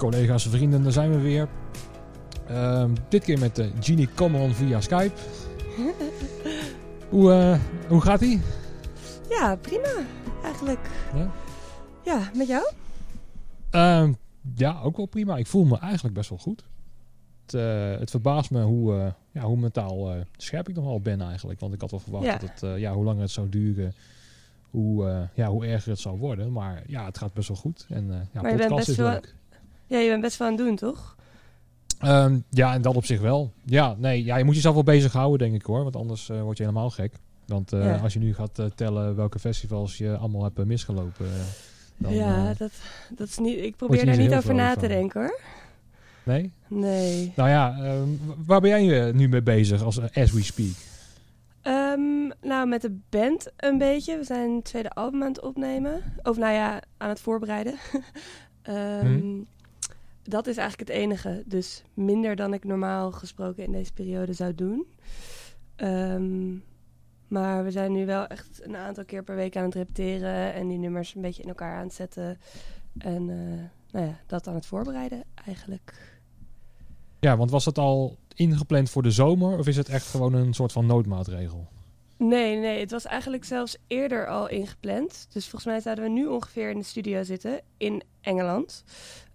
collega's, vrienden, daar zijn we weer. Ehm, dit keer met uh, Genie Cameron via Skype. hoe, uh, hoe gaat ie? Ja, prima. Eigenlijk. Ja, ja met jou? Ehm, ja, ook wel prima. Ik voel me eigenlijk best wel goed. Het, uh, het verbaast me hoe, ja, hoe mentaal scherp ik nog wel ben eigenlijk. Want ik had wel verwacht dat het, ja, hoe langer het zou duren, hoe, ja, hoe erger het zou worden. Maar ja, het gaat best wel goed. En ja, maar podcast is leuk. Ja, je bent best wel aan het doen, toch? Um, ja, en dat op zich wel. Ja, nee, ja, je moet jezelf wel bezighouden, denk ik hoor. Want anders uh, word je helemaal gek. Want uh, ja. als je nu gaat uh, tellen welke festivals je allemaal hebt misgelopen. Dan, ja, dat, dat is niet. Ik probeer daar niet over na te denken hoor. Nee? Nee. Nou ja, um, waar ben jij nu mee bezig als as we speak? Um, nou, met de band een beetje. We zijn een tweede album aan het opnemen. Of nou ja, aan het voorbereiden. um, dat is eigenlijk het enige. Dus minder dan ik normaal gesproken in deze periode zou doen. Um, maar we zijn nu wel echt een aantal keer per week aan het repeteren en die nummers een beetje in elkaar aan het zetten. En uh, nou ja, dat aan het voorbereiden eigenlijk. Ja, want was dat al ingepland voor de zomer of is het echt gewoon een soort van noodmaatregel? Nee, nee, het was eigenlijk zelfs eerder al ingepland. Dus volgens mij zouden we nu ongeveer in de studio zitten in Engeland.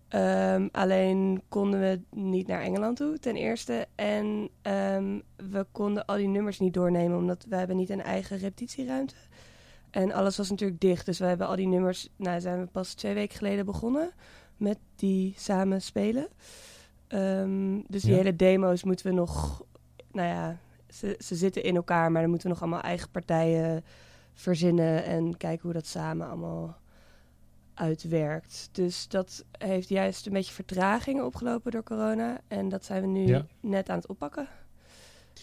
Um, alleen konden we niet naar Engeland toe, ten eerste. En um, we konden al die nummers niet doornemen, omdat we hebben niet een eigen repetitieruimte. En alles was natuurlijk dicht, dus we hebben al die nummers... Nou, zijn we pas twee weken geleden begonnen met die samen spelen. Um, dus die ja. hele demo's moeten we nog... Nou ja, ze, ze zitten in elkaar, maar dan moeten we nog allemaal eigen partijen verzinnen... en kijken hoe dat samen allemaal uitwerkt. Dus dat heeft juist een beetje vertraging opgelopen door corona. En dat zijn we nu ja. net aan het oppakken.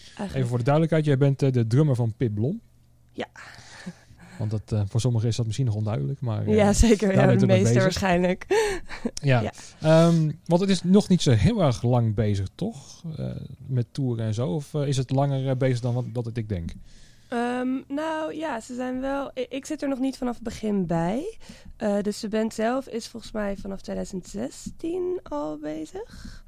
Eigenlijk. Even voor de duidelijkheid, jij bent uh, de drummer van Pip Blom. Ja. Want dat, uh, voor sommigen is dat misschien nog onduidelijk. Maar, uh, ja, zeker. Ja, de meeste waarschijnlijk. ja, ja. Um, want het is nog niet zo heel erg lang bezig, toch? met toeren en zo. Of is het langer bezig dan wat, dat ik denk? Um, nou ja, ze zijn wel. Ik, ik, zit er nog niet vanaf het begin bij. Uh, dus de band zelf is volgens mij vanaf 2016 al bezig.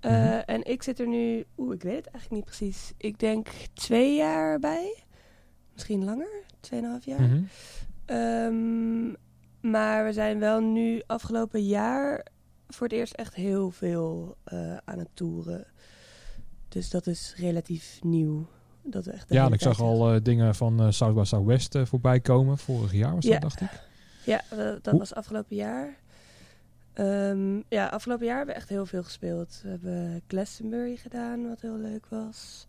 Uh, mm -hmm. En ik zit er nu. Oeh, ik weet het eigenlijk niet precies. Ik denk twee jaar bij. Misschien langer, tweeënhalf jaar. Mm -hmm. um, maar we zijn wel nu afgelopen jaar voor het eerst echt heel veel uh, aan het toeren. Dus dat is relatief nieuw. Dat echt ja, ik zag al uh, dingen van uh, South by Southwest uh, voorbij komen. Vorig jaar was ja. dat, dacht ik. Ja, dat Hoe? was afgelopen jaar. Um, ja, afgelopen jaar hebben we echt heel veel gespeeld. We hebben Glastonbury gedaan, wat heel leuk was.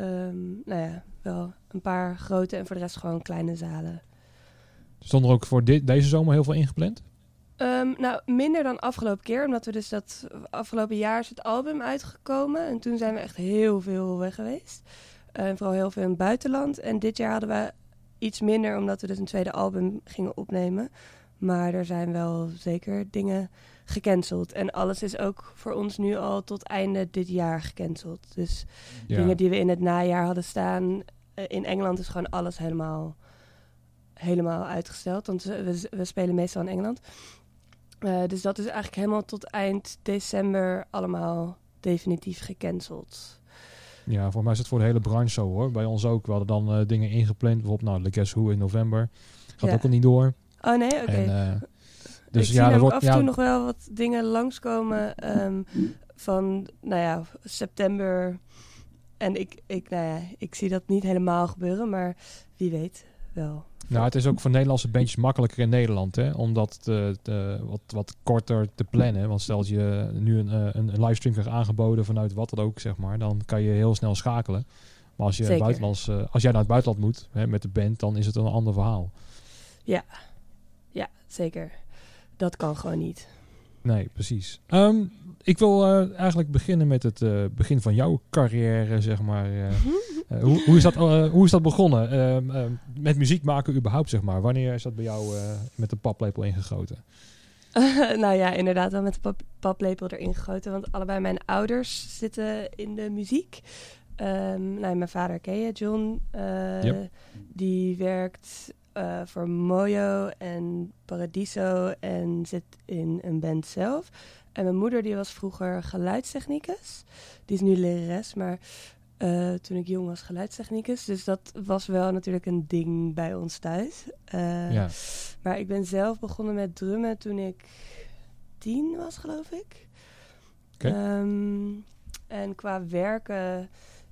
Um, nou ja, wel een paar grote en voor de rest gewoon kleine zalen. Stond er ook voor dit, deze zomer heel veel ingepland? Um, nou, minder dan afgelopen keer, omdat we dus dat afgelopen jaar is het album uitgekomen. En toen zijn we echt heel veel weg geweest. En uh, vooral heel veel in het buitenland. En dit jaar hadden we iets minder, omdat we dus een tweede album gingen opnemen. Maar er zijn wel zeker dingen gecanceld. En alles is ook voor ons nu al tot einde dit jaar gecanceld. Dus ja. dingen die we in het najaar hadden staan. Uh, in Engeland is gewoon alles helemaal, helemaal uitgesteld. Want we, we spelen meestal in Engeland. Uh, dus dat is eigenlijk helemaal tot eind december allemaal definitief gecanceld. Ja, voor mij is het voor de hele branche zo hoor. Bij ons ook. We hadden dan uh, dingen ingepland. Bijvoorbeeld nou, de Guess Who in november. Gaat ja. ook al niet door. Oh nee, oké. Okay. Uh, dus Ik ja, er wordt af en toe ja, nog wel wat dingen langskomen um, van, nou ja, september. En ik, ik, nou ja, ik zie dat niet helemaal gebeuren, maar wie weet wel. Nou, het is ook voor Nederlandse bandjes makkelijker in Nederland, hè? Om dat te, te, wat, wat korter te plannen. Want stel dat je nu een, een, een livestream krijgt aangeboden vanuit wat dan ook, zeg maar, dan kan je heel snel schakelen. Maar als, je buitenlands, uh, als jij naar het buitenland moet hè, met de band, dan is het een ander verhaal. Ja, ja, zeker. Dat kan gewoon niet. Nee, precies. Um, ik wil uh, eigenlijk beginnen met het uh, begin van jouw carrière, zeg maar. Uh, hoe, hoe, is dat, hoe is dat begonnen? Ehm, met muziek maken überhaupt, zeg maar. Wanneer is dat bij jou met de paplepel ingegoten? nou ja, inderdaad wel met de pap paplepel erin gegoten. Want allebei mijn ouders zitten in de muziek. Um, nou, mijn vader ken je, John. Yep. Die werkt voor Mojo en Paradiso en zit in een band zelf. En mijn moeder die was vroeger geluidstechnicus. Die is nu lerares, maar uh, toen ik jong was geluidstechnicus. Dus dat was wel natuurlijk een ding bij ons thuis. Uh, ja. Maar ik ben zelf begonnen met drummen toen ik tien was, geloof ik. Okay. Um, ehm, en qua werken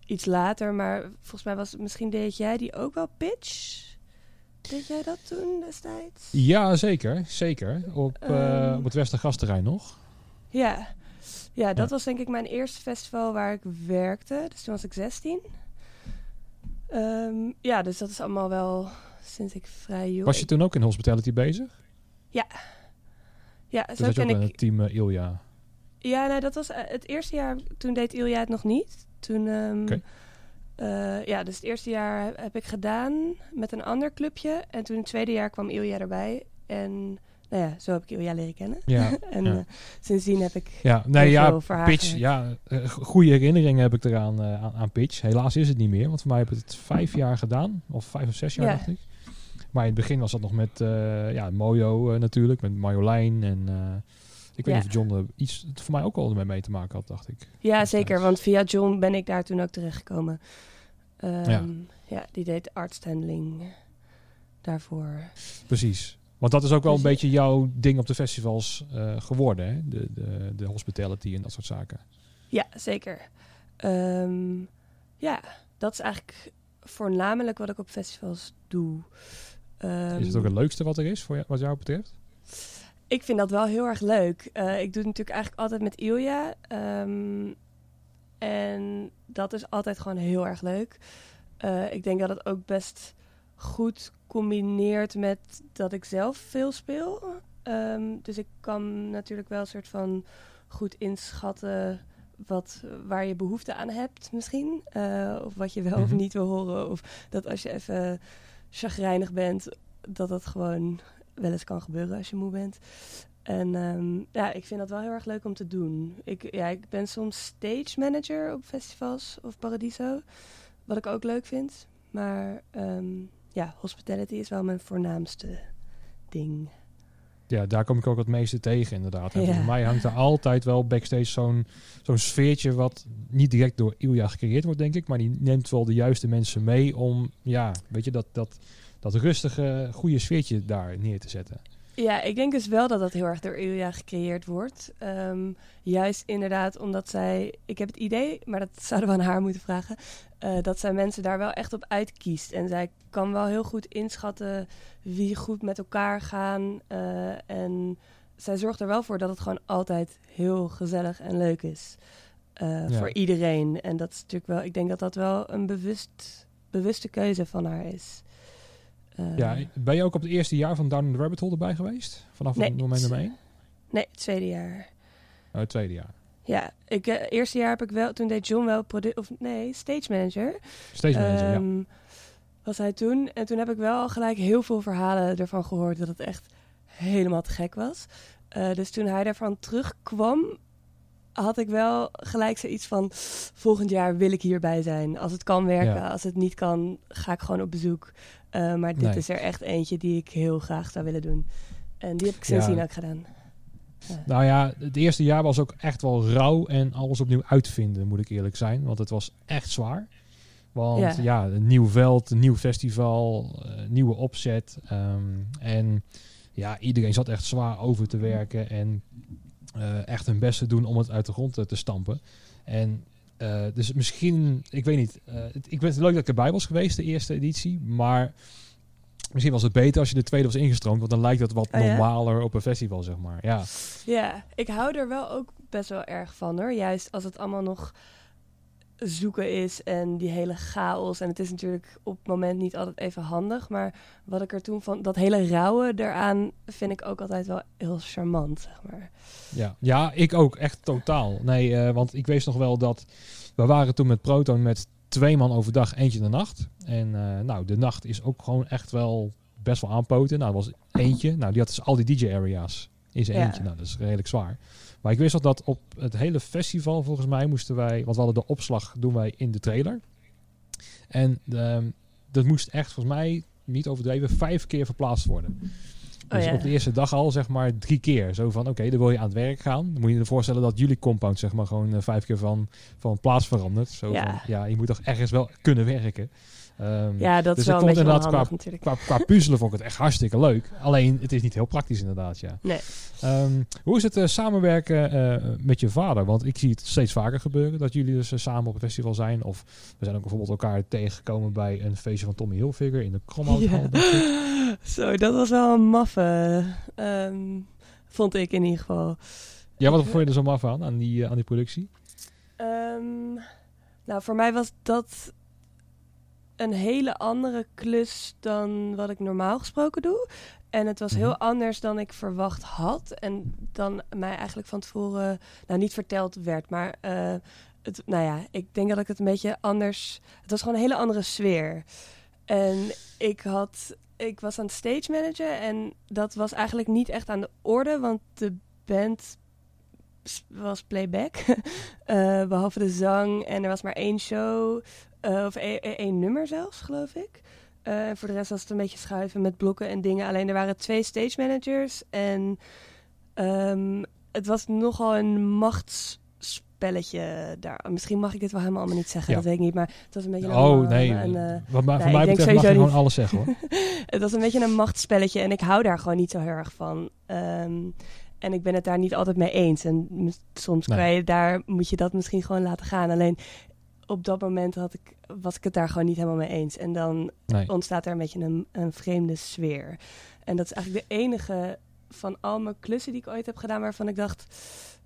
iets later, maar volgens mij was misschien deed jij die ook wel pitch. Deed jij dat toen destijds? Ja, zeker. Zeker. Op, uh, um, op het Westergasterrein nog. Ja. Ja, dat was denk ik mijn eerste festival waar ik werkte. Dus toen was ik 16. Um, ja, dus dat is allemaal wel sinds ik vrij jong... Was je toen ook in hospitality bezig? Ja. Ja, dus zo ik... het team uh, Ilja? Ja, nee, dat was uh, het eerste jaar. Toen deed Ilja het nog niet. Toen... Um, okay. uh, ja, dus het eerste jaar heb ik gedaan met een ander clubje. En toen het tweede jaar kwam Ilja erbij. En nou ja, zo heb ik Ilja leren kennen. Ja, en ja. Uh, sindsdien heb ik ja, nee, ja, pitch, ja, uh, goede herinneringen heb ik eraan uh, aan, aan, pitch. Helaas is het niet meer, want voor mij heb ik het vijf jaar gedaan, of vijf of zes jaar ja. dacht ik. Maar in het begin was dat nog met ja, Mojo natuurlijk, met Marjolein en ik weet niet of John er iets voor mij ook al mee te maken had, dacht ik. Ja, zeker, want via John ben ik daar toen ook terechtgekomen. Um, ja. ja, die deed artstandling daarvoor. Precies. Want dat is ook wel een beetje jouw ding op de festivals uh, geworden, hè? De, de, de hospitality en dat soort zaken. Ja, zeker. Um, ja, dat is eigenlijk voornamelijk wat ik op festivals doe. Um, is het ook het leukste wat er is, voor jou, wat jou betreft? Ik vind dat wel heel erg leuk. Uh, ik doe het natuurlijk eigenlijk altijd met Ilja. Um, en dat is altijd gewoon heel erg leuk. Uh, ik denk dat het ook best goed combineert met dat ik zelf veel speel. Um, dus ik kan natuurlijk wel een soort van goed inschatten wat, waar je behoefte aan hebt misschien. Uh, of wat je wel of mhm. niet wil horen. Of dat als je even chagrijnig bent, dat dat gewoon wel eens kan gebeuren als je moe bent. En um, ja, ik vind dat wel heel erg leuk om te doen. Ik, ja, ik ben soms stage manager op festivals of Paradiso. Wat ik ook leuk vind. Maar um, ja, hospitality is wel mijn voornaamste ding. Ja, daar kom ik ook het meeste tegen inderdaad. En voor mij hangt er altijd wel backstage zo'n zo'n sfeertje wat niet direct door Ilja gecreëerd wordt, denk ik. Maar die neemt wel de juiste mensen mee om, ja, weet je, dat, dat, dat rustige, goede sfeertje daar neer te zetten. Ja, ik denk dus wel dat dat heel erg door Ilja gecreëerd wordt. Um, juist inderdaad omdat zij, ik heb het idee, maar dat zouden we aan haar moeten vragen, uh, dat zij mensen daar wel echt op uitkiest. En zij kan wel heel goed inschatten wie goed met elkaar gaan. Uh, en zij zorgt er wel voor dat het gewoon altijd heel gezellig en leuk is. Uh, ja. Voor iedereen. En dat is natuurlijk wel, ik denk dat dat wel een bewust, bewuste keuze van haar is. Ja, ben je ook op het eerste jaar van Down in the Rabbit Hole erbij geweest? Vanaf nee, moment nummer 1? Nee, het tweede jaar. Oh, het tweede jaar. Ja, ik uh, eerste jaar heb ik wel, toen deed John wel of nee, stage manager. Stage manager, um, ja. Was hij toen. En toen heb ik wel gelijk heel veel verhalen ervan gehoord dat het echt helemaal te gek was. Uh, dus toen hij daarvan terugkwam, had ik wel gelijk zoiets van: volgend jaar wil ik hierbij zijn. Als het kan werken, ja. als het niet kan, ga ik gewoon op bezoek. Uh, maar dit nee. is er echt eentje die ik heel graag zou willen doen. En die heb ik sindsdien ja. ook gedaan. Nou ja, het eerste jaar was ook echt wel rauw en alles opnieuw uitvinden, moet ik eerlijk zijn. Want het was echt zwaar. Want ja, ja een nieuw veld, een nieuw festival, uh, nieuwe opzet. Um, en ja, iedereen zat echt zwaar over te werken en uh, echt hun best te doen om het uit de grond te, te stampen. En uh, dus misschien, ik weet niet, het, ik vind het leuk dat ik erbij was geweest, de eerste editie. Maar Misschien was het beter als je de tweede was ingestroomd, want dan lijkt het wat oh, normaler op een festival, zeg maar. Ja. ja, ik hou er wel ook best wel erg van hoor. Juist als het allemaal nog zoeken is en die hele chaos. En het is natuurlijk op het moment niet altijd even handig. Maar wat ik er toen van, dat hele rauwe eraan, vind ik ook altijd wel heel charmant, zeg maar. Ja, ja ik ook. Echt totaal. Nee, uh, want ik weet nog wel dat we waren toen met Proton met twee man overdag, eentje de nacht. En uh, nou, de nacht is ook gewoon echt wel best wel aanpoten. Nou, dat was eentje. Nou, die had dus al die DJ-area's in zijn ja. eentje. Nou, dat is redelijk zwaar. Maar ik wist nog dat op het hele festival, volgens mij, moesten wij... Want we hadden de opslag, doen wij in de trailer. En uh, dat moest echt, volgens mij, niet overdreven, vijf keer verplaatst worden. Dus ja. op de eerste dag al, zeg maar, drie keer. Zo van, oké, dan wil je aan het werk gaan. Dan moet je je voorstellen dat jullie compound, zeg maar, gewoon eh, vijf keer van, van plaats verandert. Zo Ja. van, ja, je moet toch ergens wel kunnen werken. Ehm, Ja, dat dus is wel een beetje inderdaad natuurlijk. qua, qua puzzelen vond ik het echt hartstikke leuk. Alleen, het is niet heel praktisch inderdaad, ja. Nee. Ehm, hoe is het eh, samenwerken eh, met je vader? Want ik zie het steeds vaker gebeuren dat jullie dus eh, samen op een festival zijn. Of we zijn ook bijvoorbeeld elkaar tegengekomen bij een feestje van Tommy Hilfiger in de Kromhouthal. Ja. Zo, dat was wel een maffe, ehm, vond ik in ieder geval. Ja, wat vond je er zo maf aan, aan die, aan die productie? Nou, voor mij was dat een hele andere klus dan wat ik normaal gesproken doe. En het was heel Mhm. anders dan ik verwacht had. En dan mij eigenlijk van tevoren, nou niet verteld werd, maar eh, het, nou ja, ik denk dat ik het een beetje anders. Het was gewoon een hele andere sfeer. En ik had, ik was aan het stage managen en dat was eigenlijk niet echt aan de orde, want de band was playback. Eh, behalve de zang. En er was maar één show. Eh, of één, één nummer zelfs, geloof ik. Eh, en voor de rest was het een beetje schuiven met blokken en dingen. Alleen er waren twee stage managers. En ehm, het was nogal een machtsspelletje daar. Misschien mag ik dit wel helemaal allemaal niet zeggen, Ja. dat weet ik niet. Maar het was een beetje een, Oh, nee. een, eh, Wat, ma- nee, voor mij betreft mag je gewoon niet. alles zeggen, hoor. het was een beetje een machtsspelletje en ik hou daar gewoon niet zo heel erg van. Ehm, en ik ben het daar niet altijd mee eens. En soms Nee. kan je daar, moet je dat misschien gewoon laten gaan. Alleen op dat moment had ik, was ik het daar gewoon niet helemaal mee eens. En dan Nee. ontstaat er een beetje een, een vreemde sfeer. En dat is eigenlijk de enige van al mijn klussen die ik ooit heb gedaan waarvan ik dacht.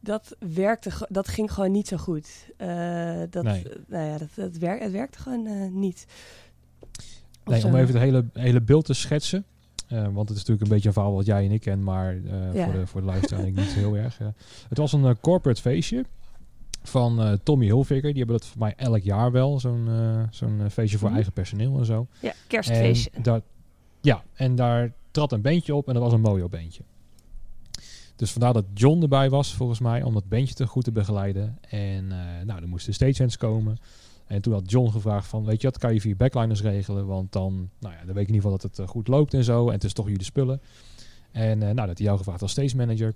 Dat werkte, dat ging gewoon niet zo goed. Eh, dat, Nee. nou ja, dat, het werkte gewoon eh, niet. Of Nee, zo. om even het hele, hele beeld te schetsen. Eh, want het is natuurlijk een beetje een verhaal wat jij en ik ken, maar Ja. voor, de, voor de luisteraar denk ik niet heel erg. het was een corporate feestje van eh, Tommy Hilfiger. Die hebben dat voor mij elk jaar wel, zo'n eh, zo'n eh, feestje voor Mhm. eigen personeel en zo. Ja, kerstfeestje. En daar, ja, en daar trad een bandje op en dat was een mojo bandje. Dus vandaar dat John erbij was, volgens mij, om dat bandje te goed te begeleiden. En nou, er moesten stagehands komen. En toen had John gevraagd van, weet je wat, kan je via backliners regelen? Want dan, nou ja, dan weet ik in ieder geval dat het goed loopt en zo. En het is toch jullie spullen. En nou, dat hij jou gevraagd als stage manager.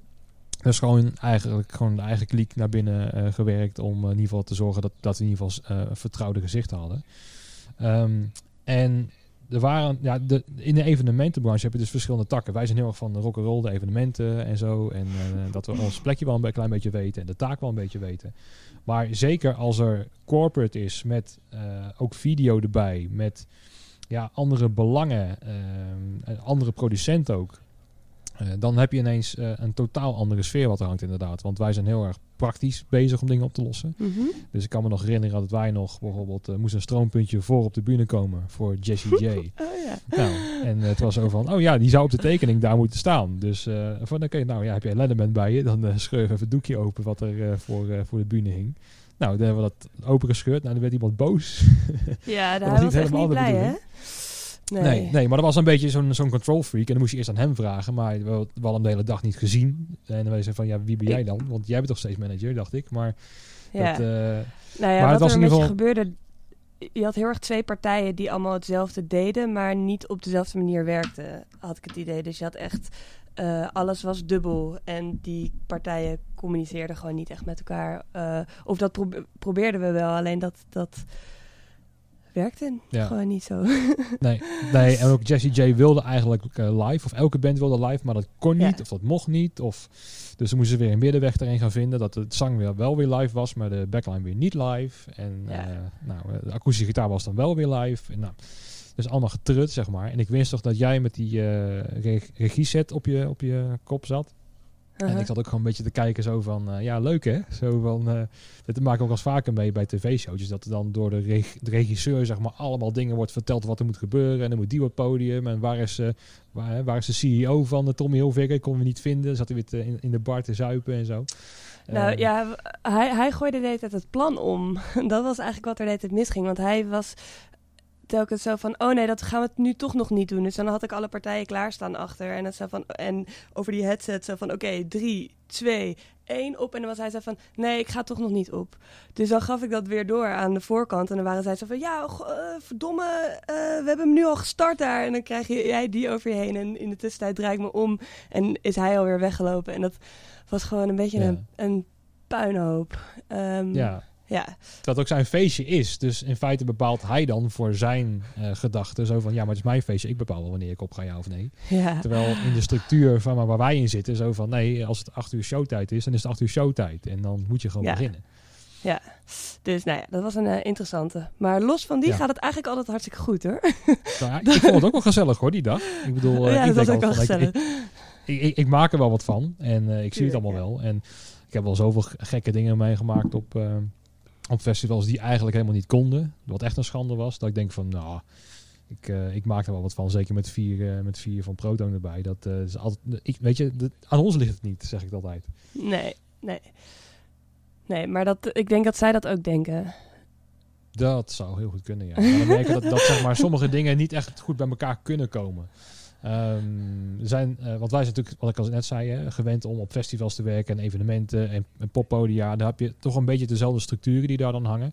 Dus gewoon eigenlijk gewoon de eigen kliek naar binnen eh, gewerkt om eh, in ieder geval te zorgen dat, dat we in ieder geval eh, vertrouwde gezichten hadden. Ehm, en er waren, ja, de, in de evenementenbranche heb je dus verschillende takken. Wij zijn heel erg van de rock'n'roll, de evenementen en zo. En dat we ons plekje wel een klein beetje weten en de taak wel een beetje weten. Maar zeker als er corporate is met ook video erbij, met ja, andere belangen, en andere producenten ook. Eh, dan heb je ineens eh, een totaal andere sfeer wat er hangt inderdaad. Want wij zijn heel erg praktisch bezig om dingen op te lossen. Mhm. Dus ik kan me nog herinneren dat wij nog bijvoorbeeld eh, moest een stroomppuntje voor op de bühne komen voor Jessie J. Oh ja. nou, en het was zo van, oh ja, die zou op de tekening daar moeten staan. Dus van, oké, nou ja, heb je een Letterman bij je, dan scheur even het doekje open wat er voor, voor de bühne hing. Nou, dan hebben we dat opengescheurd. Nou, dan werd iemand boos. Ja, daar niet was helemaal niet de blij, hè? Nee. Nee, nee, maar dat was een beetje zo'n zo'n control freak. En dan moest je eerst aan hem vragen. Maar we, we hadden hem de hele dag niet gezien. En dan zeiden van, ja, wie ben jij dan? Want jij bent toch steeds manager, dacht ik. Maar Ja. dat... eh, nou maar ja, het wat was er in een ieder beetje geval- gebeurde... Je had heel erg twee partijen die allemaal hetzelfde deden... maar niet op dezelfde manier werkten, had ik het idee. Dus je had echt... eh, alles was dubbel. En die partijen communiceerden gewoon niet echt met elkaar. Eh, of dat probe- probeerden we wel, alleen dat... dat werkte Ja. gewoon niet zo. Nee, nee, en ook Jessie J wilde eigenlijk eh, live, of elke band wilde live, maar dat kon niet, Ja. of dat mocht niet. Of, dus ze moesten weer een middenweg erin gaan vinden, dat het zang weer wel weer live was, maar de backline weer niet live. En Ja. eh, nou, eh, de akoestische gitaar was dan wel weer live. En, nou, dus allemaal getrut, zeg maar. En ik wist toch dat jij met die eh reg- regieset op je, op je kop zat. En Uh-huh. ik zat ook gewoon een beetje te kijken zo van, eh, ja, leuk hè? Zo van, eh dat maak ik ook wel eens vaker mee bij tv-showtjes. Dat er dan door de, reg- de regisseur, zeg maar, allemaal dingen wordt verteld wat er moet gebeuren. En dan moet die op het podium. En waar is, eh, waar, waar is de CEO van de Tommy Hilfiger? Kon hem niet vinden. Zat hij weer te- in, in de bar te zuipen en zo. Nou Eh, ja, hij, hij gooide de hele tijd het plan om. Dat was eigenlijk wat er de hele tijd misging. Want hij was telkens zo van, oh nee, dat gaan we het nu toch nog niet doen. Dus dan had ik alle partijen klaarstaan achter. En, dat zo van, en over die headset zo van, oké, drie, twee, één op. En dan was hij zo van, nee, ik ga toch nog niet op. Dus dan gaf ik dat weer door aan de voorkant. En dan waren zij zo van, ja, uh, verdomme, uh, we hebben hem nu al gestart daar. En dan krijg je, jij die over je heen. En in de tussentijd draai ik me om en is hij alweer weggelopen. En dat was gewoon een beetje een, een puinhoop. Um, ja. Ja. Dat ook zijn feestje is. Dus in feite bepaalt hij dan voor zijn uh, gedachten zo van... ja, maar het is mijn feestje. Ik bepaal wel wanneer ik op ga, ja of nee. Ja. Terwijl in de structuur van waar wij in zitten... zo van nee, als het acht uur showtijd is... dan is het acht uur showtijd. En dan moet je gewoon ja. beginnen. Ja, dus nou ja, dat was een uh, interessante. Maar los van die Ja. gaat het eigenlijk altijd hartstikke goed hoor. Nou, ja, ik vond het ook wel gezellig hoor, die dag. Ik bedoel, uh, ja, ik dat was denk ook wel altijd van, ik, gezellig. ik, ik, ik maak er wel wat van. En uh, ik zie het allemaal wel. En ik heb wel zoveel gekke dingen meegemaakt op, op festivals die eigenlijk helemaal niet konden. Wat echt een schande was. Dat ik denk van, nou, ik, uh, ik maak er wel wat van. Zeker met vier, uh, met vier van Proton erbij. Dat is altijd, ik, weet je, dat, aan ons ligt het niet, zeg ik altijd. Nee, nee. Nee, maar dat, ik denk dat zij dat ook denken. Dat zou heel goed kunnen, ja. Maar dan merk je dat, dat zeg maar, sommige dingen niet echt goed bij elkaar kunnen komen. Um, zijn, uh, want wij zijn natuurlijk, wat ik al net zei, gewend om op festivals te werken en evenementen en, poppodia. Daar heb je toch een beetje dezelfde structuren die daar dan hangen.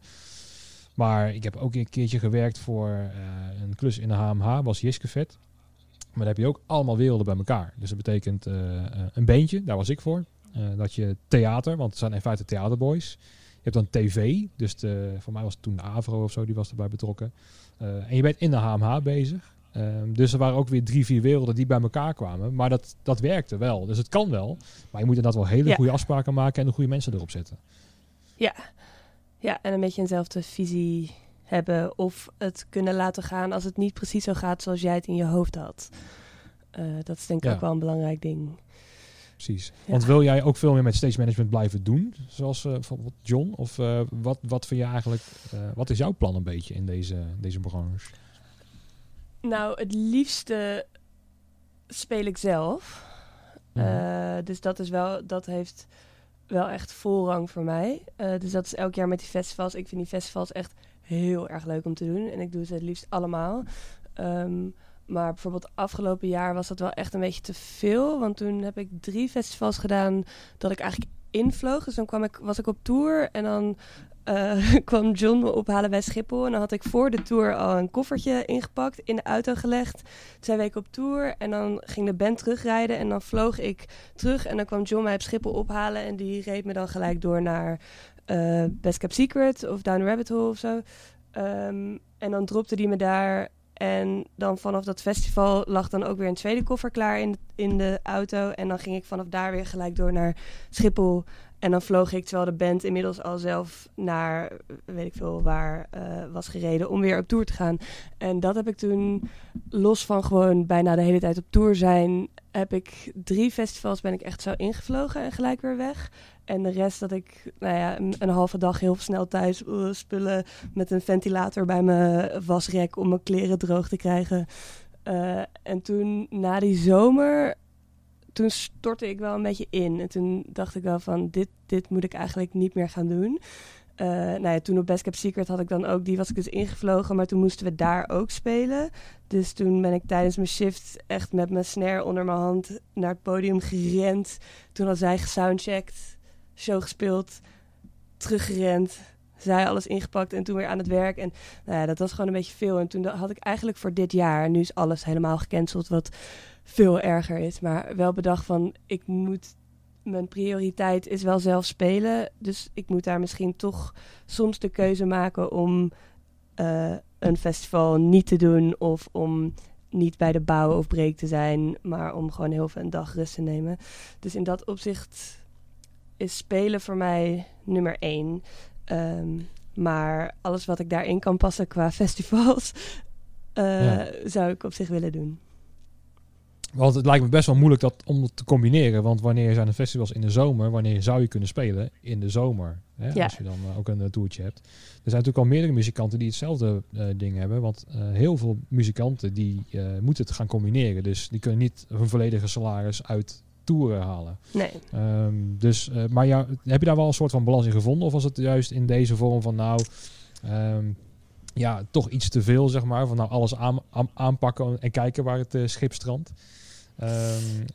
Maar ik heb ook een keertje gewerkt voor uh, een klus in de HMH, was Jiskevet. Maar daar heb je ook allemaal werelden bij elkaar. Dus dat betekent uh, een beentje, daar was ik voor. dat je theater, want het zijn in feite theaterboys. Je hebt dan tv, dus de, voor mij was het toen de AVRO of zo, die was erbij betrokken. en je bent in de HMH bezig. Um, dus er waren ook weer drie, vier werelden die bij elkaar kwamen. Maar dat, dat werkte wel. Dus het kan wel. Maar je moet inderdaad wel hele Ja. goede afspraken maken en de goede mensen erop zetten. Ja. ja, en een beetje eenzelfde visie hebben. Of het kunnen laten gaan als het niet precies zo gaat zoals jij het in je hoofd had. Uh, dat is denk ik Ja. ook wel een belangrijk ding. Precies. Ja. Want wil jij ook veel meer met stage management blijven doen? Zoals uh, bijvoorbeeld John? Of uh, wat, wat vind je eigenlijk... Wat is jouw plan een beetje in deze, deze branche? Nou, het liefste speel ik zelf. Mhm. Uh, dus dat is wel, dat heeft wel echt voorrang voor mij. Uh, dus dat is elk jaar met die festivals. Ik vind die festivals echt heel erg leuk om te doen. En ik doe ze het liefst allemaal. Um, maar bijvoorbeeld afgelopen jaar was dat wel echt een beetje te veel. Want toen heb ik drie festivals gedaan dat ik eigenlijk invloog. Dus dan kwam ik, was ik op tour en dan uh, kwam John me ophalen bij Schiphol. En dan had ik voor de tour al een koffertje ingepakt, in de auto gelegd. Twee weken op tour en dan ging de band terugrijden. En dan vloog ik terug en dan kwam John mij op Schiphol ophalen. En die reed me dan gelijk door naar uh, Best Kept Secret of Down Rabbit Hole of zo. Um, en dan dropte die me daar. En dan vanaf dat festival lag dan ook weer een tweede koffer klaar in in de auto. En dan ging ik vanaf daar weer gelijk door naar Schiphol. En dan vloog ik, terwijl de band inmiddels al zelf naar, weet ik veel, waar uh, was gereden om weer op tour te gaan. En dat heb ik toen, los van gewoon bijna de hele tijd op tour zijn, heb ik drie festivals ben ik echt zo ingevlogen en gelijk weer weg. En de rest dat ik, nou ja, een, halve dag heel snel thuis uh, spullen met een ventilator bij mijn wasrek om mijn kleren droog te krijgen. Uh, en toen, na die zomer, toen stortte ik wel een beetje in. En toen dacht ik wel van, dit, dit moet ik eigenlijk niet meer gaan doen. Uh, nou ja, toen op Best Kept Secret had ik dan ook, die was ik dus ingevlogen, maar toen moesten we daar ook spelen. Dus toen ben ik tijdens mijn shift echt met mijn snare onder mijn hand naar het podium gerend. Toen had zij gesoundcheckt, show gespeeld, teruggerend. Zij alles ingepakt en toen weer aan het werk. En nou ja, dat was gewoon een beetje veel. En toen had ik eigenlijk voor dit jaar, nu is alles helemaal gecanceld, wat veel erger is. Maar wel bedacht van, ik moet mijn prioriteit is wel zelf spelen. Dus ik moet daar misschien toch soms de keuze maken om uh, een festival niet te doen. Of om niet bij de bouw of break te zijn. Maar om gewoon heel veel een dag rust te nemen. Dus in dat opzicht is spelen voor mij nummer één. Um, maar alles wat ik daarin kan passen qua festivals, uh, ja. zou ik op zich willen doen. Want het lijkt me best wel moeilijk dat, om dat te combineren. Want wanneer zijn de festivals in de zomer? Wanneer zou je kunnen spelen in de zomer? Hè? Ja. Als je dan uh, ook een uh, toertje hebt. Er zijn natuurlijk al meerdere muzikanten die hetzelfde uh, ding hebben. Want heel veel muzikanten die moeten het gaan combineren. Dus die kunnen niet hun volledige salaris uit toeren halen. Nee. Um, dus, maar ja, heb je daar wel een soort van balans in gevonden? Of was het juist in deze vorm van nou... Um, ja, toch iets te veel, zeg maar. Van nou alles aan, aanpakken en kijken waar het schip strandt. Ehm,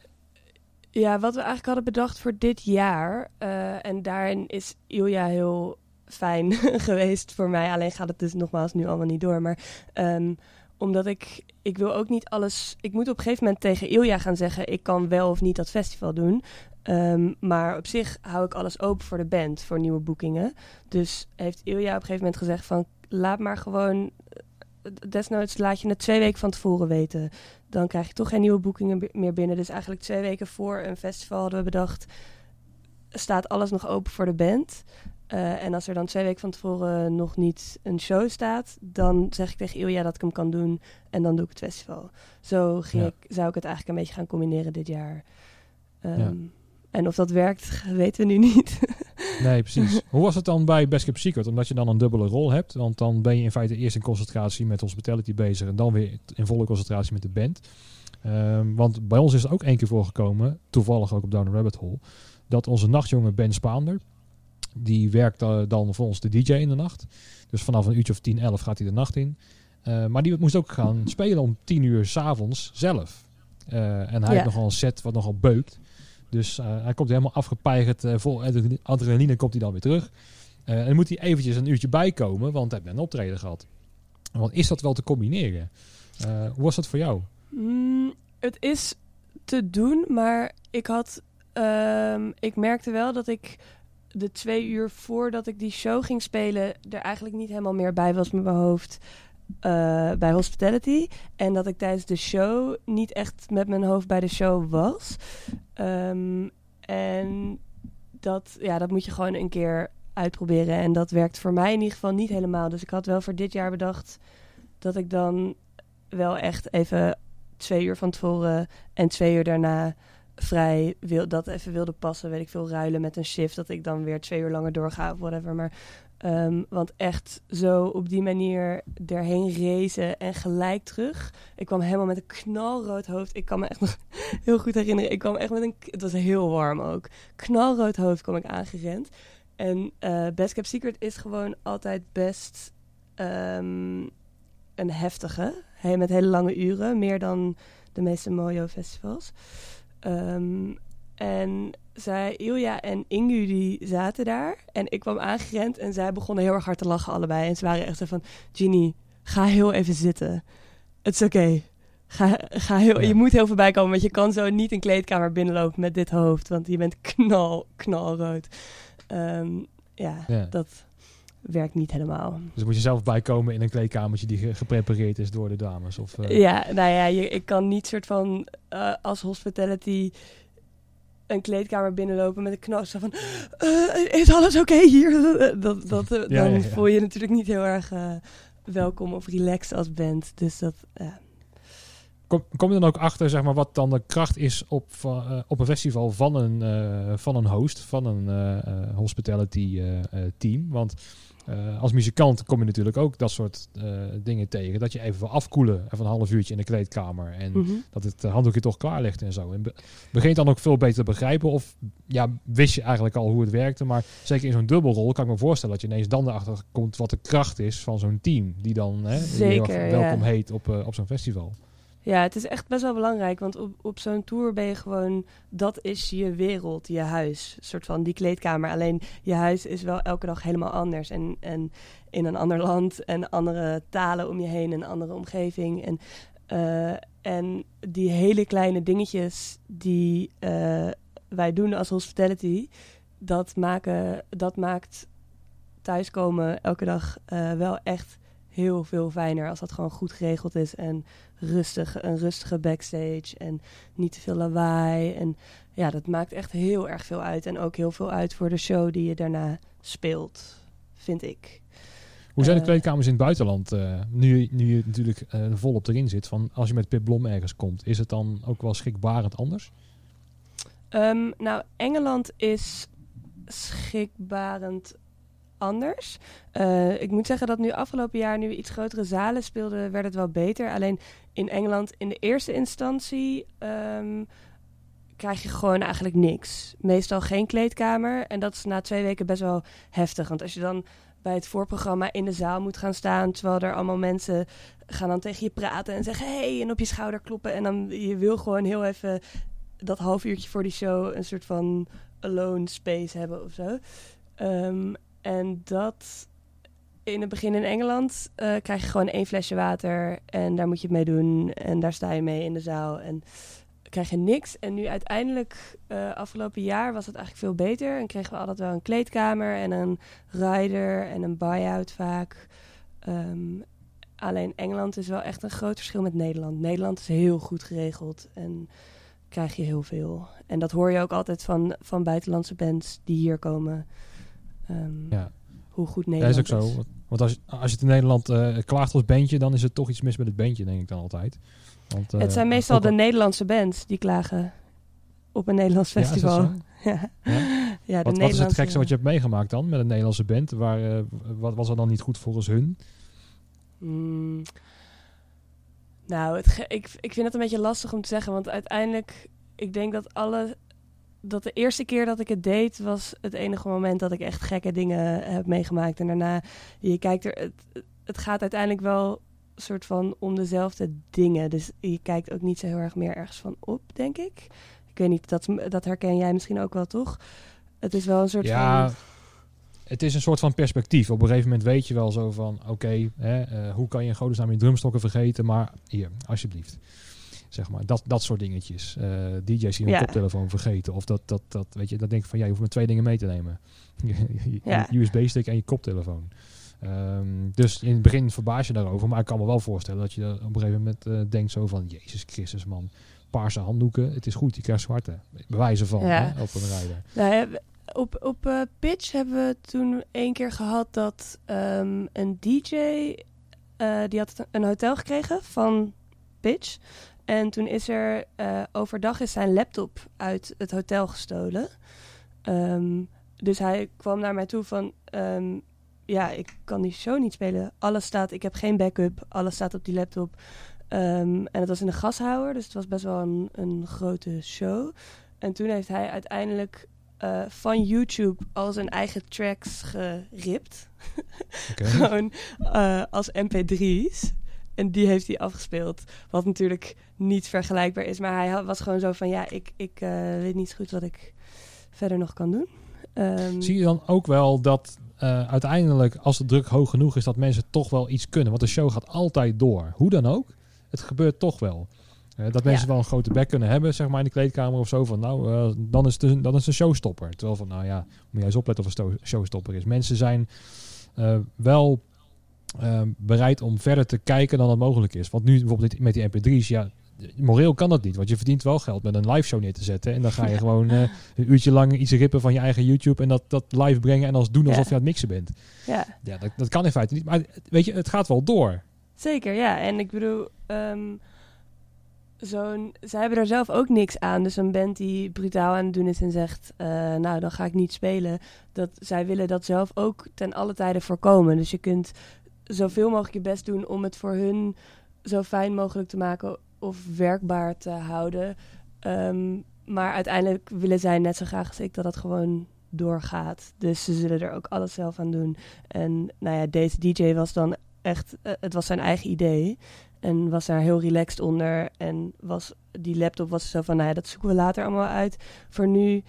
ja, wat we eigenlijk hadden bedacht voor dit jaar. Uh, en daarin is Ilja heel fijn geweest voor mij. Alleen gaat het dus nogmaals nu allemaal niet door. Maar um, omdat ik, ik wil ook niet alles. Ik moet op een gegeven moment tegen Ilja gaan zeggen: ik kan wel of niet dat festival doen. Um, maar op zich hou ik alles open voor de band, voor nieuwe boekingen. Dus heeft Ilja op een gegeven moment gezegd: van laat maar gewoon. Eh, desnoods laat je het twee weken van tevoren weten. Dan krijg je toch geen nieuwe boekingen meer binnen. Dus eigenlijk twee weken voor een festival hadden we bedacht. Staat alles nog open voor de band? Uh, en als er dan twee weken van tevoren nog niet een show staat, dan zeg ik tegen Ilja dat ik hem kan doen en dan doe ik het festival. Zo ging ik, zou ik het eigenlijk een beetje gaan combineren dit jaar. Um, ja. En of dat werkt, weten we nu niet. nee, precies. Hoe was het dan bij Best Kept Secret? Omdat je dan een dubbele rol hebt. Want dan ben je in feite eerst in concentratie met hospitality bezig. En dan weer in volle concentratie met de band. Um, want bij ons is het ook één keer voorgekomen, toevallig ook op Down the Rabbit Hole, dat onze nachtjongen Ben Spaander, die werkt dan voor ons de DJ in de nacht. Dus vanaf een uurtje of 10, 11 gaat hij de nacht in. Uh, maar die moest ook gaan spelen om 10 uur s'avonds zelf. Uh, en hij ja. heeft nogal een set wat nogal beukt. Dus uh, hij komt helemaal afgepeigerd, vol adrenaline komt hij dan weer terug. en dan moet hij eventjes een uurtje bijkomen, want hij heeft een optreden gehad. Want is dat wel te combineren? hoe was dat voor jou? Mm, het is te doen, maar ik had... Uh, ik merkte wel dat ik de twee uur voordat ik die show ging spelen, er eigenlijk niet helemaal meer bij was met mijn hoofd. Uh, bij Hospitality. En dat ik tijdens de show niet echt met mijn hoofd bij de show was. Um, en dat, ja, dat moet je gewoon een keer uitproberen. En dat werkt voor mij in ieder geval niet helemaal. Dus ik had wel voor dit jaar bedacht dat ik dan wel echt even twee uur van tevoren en twee uur daarna vrij wil, dat even wilde passen, weet ik veel, ruilen met een shift. Dat ik dan weer twee uur langer doorga of whatever. Maar, um, want echt zo op die manier erheen racen en gelijk terug. Ik kwam helemaal met een knalrood hoofd. Ik kan me echt nog heel goed herinneren. Ik kwam echt met een... Het was heel warm ook. Knalrood hoofd kwam ik aangerend. En uh, Best Kept Secret is gewoon altijd best um, een heftige. He, met hele lange uren. Meer dan de meeste Mojo festivals. Um, en zij, Ilja en Ingu, die zaten daar. En ik kwam aangerend en zij begonnen heel erg hard te lachen allebei. En ze waren echt zo van, Ginny, ga heel even zitten. Het is oké. Okay. Ga, ga heel, Je moet heel voorbij komen, want je kan zo niet een kleedkamer binnenlopen met dit hoofd. Want je bent knal, knalrood. Um, ja, ja, dat werkt niet helemaal. Dus moet je zelf bijkomen in een kleedkamertje die geprepareerd is door de dames? Of, uh... Ja, nou ja, je, ik kan niet soort van uh, als hospitality een kleedkamer binnenlopen met een knas van uh, is alles oké okay hier? dat, dat, ja, dan ja, ja. voel je natuurlijk niet heel erg welkom of relaxed als band. Dus dat... Kom, kom je dan ook achter zeg maar, wat dan de kracht is op, uh, op een festival van een, uh, van een host, van een uh, hospitality team? Want als muzikant kom je natuurlijk ook dat soort dingen tegen. Dat je even wil afkoelen, even een half uurtje in de kleedkamer. En mm -hmm. dat het handdoekje toch klaar ligt en zo. En be begint dan ook veel beter te begrijpen. Of ja, wist je eigenlijk al hoe het werkte. Maar zeker in zo'n dubbelrol kan ik me voorstellen dat je ineens dan erachter komt wat de kracht is van zo'n team. Die dan hè, zeker, welkom ja. heet op, op zo'n festival. Ja, het is echt best wel belangrijk. Want op, op zo'n tour ben je gewoon... Dat is je wereld, je huis. Soort van die kleedkamer. Alleen je huis is wel elke dag helemaal anders. En, en in een ander land. En andere talen om je heen. Een andere omgeving. En, uh, en die hele kleine dingetjes die uh, wij doen als hospitality... Dat, maken, dat maakt thuiskomen elke dag uh, wel echt heel veel fijner als dat gewoon goed geregeld is en rustig, een rustige backstage en niet te veel lawaai. En ja, dat maakt echt heel erg veel uit. En ook heel veel uit voor de show die je daarna speelt, vind ik. Hoe zijn de kleedkamers in het buitenland? Uh, nu, nu je natuurlijk uh, volop erin zit, van als je met Pip Blom ergens komt, is het dan ook wel schrikbarend anders? Um, nou, Engeland is schrikbarend anders. Uh, ik moet zeggen dat nu afgelopen jaar, nu we iets grotere zalen speelden, werd het wel beter. Alleen in Engeland in de eerste instantie um, krijg je gewoon eigenlijk niks. Meestal geen kleedkamer. En dat is na twee weken best wel heftig. Want als je dan bij het voorprogramma in de zaal moet gaan staan. Terwijl er allemaal mensen gaan dan tegen je praten en zeggen hey en op je schouder kloppen. En dan je wil gewoon heel even dat half uurtje voor die show een soort van alone space hebben of zo. Ehm, en dat in het begin in Engeland uh, krijg je gewoon één flesje water en daar moet je het mee doen. En daar sta je mee in de zaal en krijg je niks. En nu uiteindelijk, uh, afgelopen jaar, was het eigenlijk veel beter. En kregen we altijd wel een kleedkamer en een rider en een buy-out vaak. Um, alleen Engeland is wel echt een groot verschil met Nederland. Nederland is heel goed geregeld en krijg je heel veel. En dat hoor je ook altijd van, van buitenlandse bands die hier komen. Um, ja hoe goed Nederland is. Dat is ook zo. Want als, als je het in Nederland uh, klaagt als bandje, dan is het toch iets mis met het bandje, denk ik dan altijd. Want, uh, het zijn meestal de Nederlandse bands die klagen op een Nederlands festival. Ja, ja. ja. wat, wat, is het gekste wat je hebt meegemaakt dan met een Nederlandse band? Waar, uh, wat was er dan niet goed volgens hun? Mm. Nou, het ik, ik vind het een beetje lastig om te zeggen, want uiteindelijk, ik denk dat alle dat de eerste keer dat ik het deed was het enige moment dat ik echt gekke dingen heb meegemaakt. En daarna, je kijkt er, het, het gaat uiteindelijk wel soort van om dezelfde dingen. Dus je kijkt ook niet zo heel erg meer ergens van op, denk ik. Ik weet niet, dat, dat herken jij misschien ook wel, toch? Het is wel een soort ja, van... Het is een soort van perspectief. Op een gegeven moment weet je wel zo van... oké, uh, hoe kan je in godesnaam je drumstokken vergeten? Maar hier, alsjeblieft. Zeg maar, dat, dat soort dingetjes. Uh, DJ's die hun koptelefoon vergeten. Of dat, dat, dat, weet je, dan denk ik van, ja, je hoeft maar twee dingen mee te nemen. je USB-stick en je koptelefoon. Um, dus in het begin verbaas je daarover. Maar ik kan me wel voorstellen dat je op een gegeven moment uh, denkt zo van... Jezus Christus, man. Paarse handdoeken. Het is goed, je krijgt zwarte. Bewijzen van, ja. hè, op een rijder. Nou, op op uh, Pitch hebben we toen één keer gehad dat um, een DJ... Uh, die had een hotel gekregen van Pitch. En toen is er uh, overdag is zijn laptop uit het hotel gestolen. Um, dus hij kwam naar mij toe van... Um, ja, ik kan die show niet spelen. Alles staat, ik heb geen backup. Alles staat op die laptop. Um, en het was in een gashouder, dus het was best wel een, een grote show. En toen heeft hij uiteindelijk uh, van YouTube al zijn eigen tracks geript. Okay. Gewoon uh, als mp3's. En die heeft hij afgespeeld. Wat natuurlijk niet vergelijkbaar is. Maar hij was gewoon zo van: ja, ik, ik uh, weet niet goed wat ik verder nog kan doen. Um, Zie je dan ook wel dat uh, uiteindelijk, als de druk hoog genoeg is, dat mensen toch wel iets kunnen? Want de show gaat altijd door. Hoe dan ook, het gebeurt toch wel. Uh, dat mensen wel een grote bek kunnen hebben, zeg maar, in de kleedkamer of zo. Van nou, dan, is de, dan is de showstopper. Terwijl van, nou ja, moet jij eens opletten of een showstopper is. Mensen zijn wel Ehm, bereid om verder te kijken dan het mogelijk is. Want nu bijvoorbeeld met die mp3's, ja, moreel kan dat niet. Want je verdient wel geld met een live show neer te zetten. En dan ga je gewoon uh, een uurtje lang iets rippen van je eigen YouTube en dat, dat live brengen en als doen alsof je aan het mixen bent. Ja, ja dat, dat kan in feite niet. Maar weet je, het gaat wel door. Zeker, ja. En ik bedoel, um, zo'n, zij hebben er zelf ook niks aan. Dus een band die brutaal aan het doen is en zegt, uh, nou dan ga ik niet spelen. Dat, zij willen dat zelf ook ten alle tijden voorkomen. Dus je kunt zoveel mogelijk je best doen om het voor hun zo fijn mogelijk te maken of werkbaar te houden. Ehm, maar uiteindelijk willen zij net zo graag als ik dat het gewoon doorgaat. Dus ze zullen er ook alles zelf aan doen. En nou ja, deze DJ was dan echt, uh, het was zijn eigen idee. En was daar heel relaxed onder. En was, die laptop was zo van, nou ja, dat zoeken we later allemaal uit. Voor nu,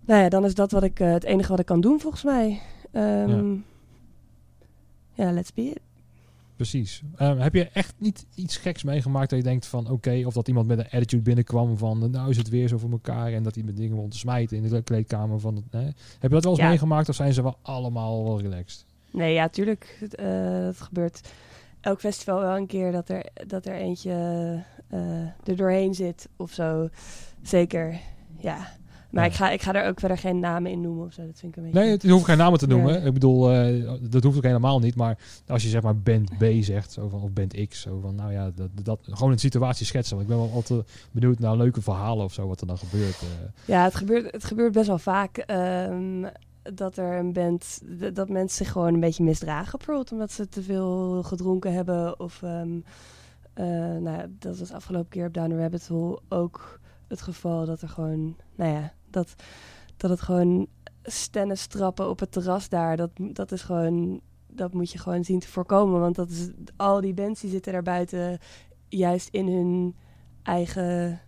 nou ja, dan is dat wat ik, uh, het enige wat ik kan doen volgens mij. Um, ja ja, let's be it. Precies. Um, heb je echt niet iets geks meegemaakt dat je denkt van oké, of dat iemand met een attitude binnenkwam van nou is het weer zo voor elkaar en dat hij met dingen wil te smijten in de kleedkamer van het? Heb je dat wel eens meegemaakt of zijn ze wel allemaal wel relaxed? Nee, ja, tuurlijk. Het, uh, gebeurt elk festival wel een keer dat er, dat er eentje uh, er doorheen zit of zo. Zeker, ja. Maar ik, ga, ik ga er ook verder geen namen in noemen of zo. Dat vind ik een beetje... Nee, het hoeft geen namen te noemen. Ik bedoel, uh, dat hoeft ook helemaal niet. Maar als je zeg maar band B zegt, zo van, of band X, zo van, nou ja, dat, dat gewoon een situatie schetsen. Want ik ben wel altijd benieuwd naar leuke verhalen of zo, wat er dan gebeurt. Uh. Ja, het gebeurt, het gebeurt best wel vaak. Um, dat er een band, dat mensen zich gewoon een beetje misdragen, bijvoorbeeld omdat ze te veel gedronken hebben. Of, um, uh, nou, dat was afgelopen keer op Down the Rabbit Hole ook het geval dat er gewoon, nou ja, dat, dat het gewoon stennisstrappen op het terras daar. Dat, dat is gewoon, dat moet je gewoon zien te voorkomen. Want dat is, al die bands die zitten daar buiten juist in hun eigen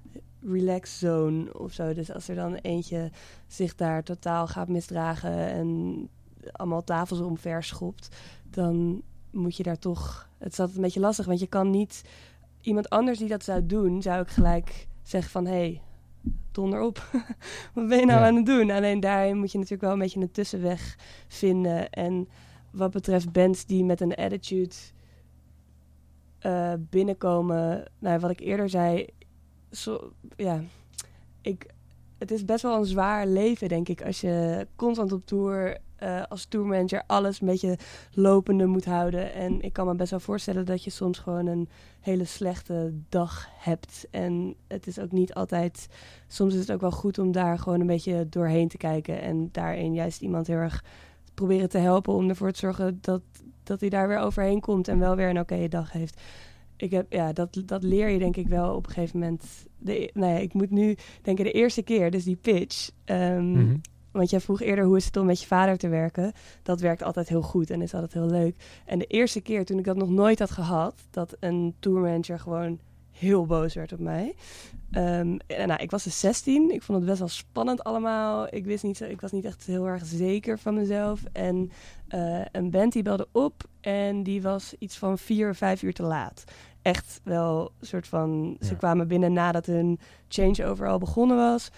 relax zone of zo. Dus als er dan eentje zich daar totaal gaat misdragen en allemaal tafels omver schopt, dan moet je daar toch. Het is altijd een beetje lastig, want je kan niet iemand anders die dat zou doen, zou ik gelijk zeggen van hé. Hey, donder op. wat ben je nou aan het doen? Alleen daarin moet je natuurlijk wel een beetje een tussenweg vinden. En wat betreft bands die met een attitude uh, binnenkomen, nou, wat ik eerder zei, zo, ja, ik, het is best wel een zwaar leven, denk ik, als je constant op tour uh, als tourmanager alles een beetje lopende moet houden. En ik kan me best wel voorstellen dat je soms gewoon een hele slechte dag hebt. En het is ook niet altijd. Soms is het ook wel goed om daar gewoon een beetje doorheen te kijken. En daarin juist iemand heel erg proberen te helpen om ervoor te zorgen dat, dat hij daar weer overheen komt en wel weer een oké dag heeft. Ik heb, ja, dat, dat leer je denk ik wel op een gegeven moment. De, nou ja, ik moet nu denken, de eerste keer, dus die pitch. Um, want jij vroeg eerder hoe is het om met je vader te werken. Dat werkt altijd heel goed en is altijd heel leuk. En de eerste keer toen ik dat nog nooit had gehad, dat een tourmanager gewoon heel boos werd op mij. Um, en, nou, ik was dus 16. Ik vond het best wel spannend allemaal. Ik wist niet, ik was niet echt heel erg zeker van mezelf. En uh, een band die belde op en die was iets van vier, vijf uur te laat. Echt wel een soort van. Ze kwamen binnen nadat hun changeover al begonnen was.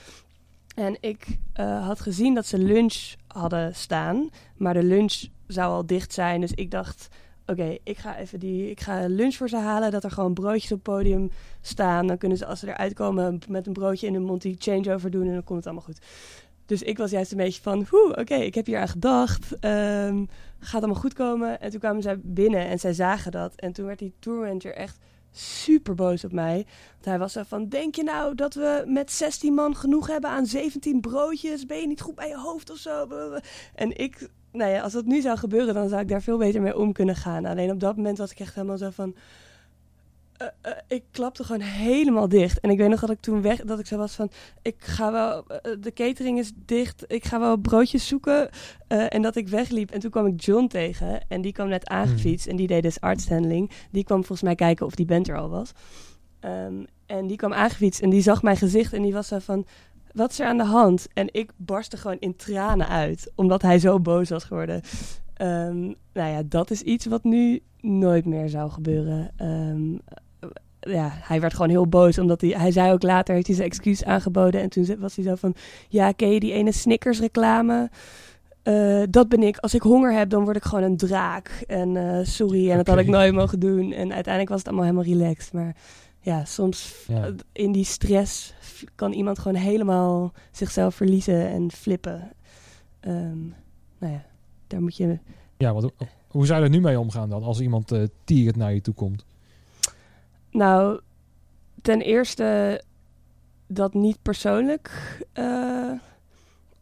En ik uh, had gezien dat ze lunch hadden staan, maar de lunch zou al dicht zijn. Dus ik dacht, oké, ik ga even die, ik ga lunch voor ze halen, dat er gewoon broodjes op het podium staan. Dan kunnen ze als ze eruit komen met een broodje in hun mond die changeover doen en dan komt het allemaal goed. Dus ik was juist een beetje van, oké, ik heb hier aan gedacht. Um, gaat allemaal goed komen. En toen kwamen zij binnen en zij zagen dat. En toen werd die tourmanager echt super boos op mij. Want hij was zo van: Denk je nou dat we met 16 man genoeg hebben aan 17 broodjes? Ben je niet goed bij je hoofd of zo? En ik, nou ja, als dat nu zou gebeuren, dan zou ik daar veel beter mee om kunnen gaan. Alleen op dat moment was ik echt helemaal zo van: uh, uh, ik klapte gewoon helemaal dicht. En ik weet nog dat ik toen weg, dat ik zo was van, ik ga wel, uh, de catering is dicht, ik ga wel broodjes zoeken. en dat ik wegliep. En toen kwam ik John tegen en die kwam net aangefietst mm. en die deed dus artshandling. Die kwam volgens mij kijken of die band er al was. Um, en die kwam aangefietst en die zag mijn gezicht en die was zo van, wat is er aan de hand? En ik barstte gewoon in tranen uit, omdat hij zo boos was geworden. Um, nou ja, dat is iets wat nu nooit meer zou gebeuren. Um, ja, hij werd gewoon heel boos. Omdat hij, hij zei ook later, heeft hij zijn excuus aangeboden. En toen was hij zo van, ja, ken je die ene Snickers reclame? Uh, dat ben ik. Als ik honger heb, dan word ik gewoon een draak. En uh, sorry, en dat had ik nooit mogen doen. En uiteindelijk was het allemaal helemaal relaxed. Maar ja, soms ja. in die stress kan iemand gewoon helemaal zichzelf verliezen en flippen. Um, nou ja, daar moet je... Ja, want hoe zou je er nu mee omgaan dan? Als iemand uh, tierend naar je toe komt? Nou, ten eerste dat niet persoonlijk uh,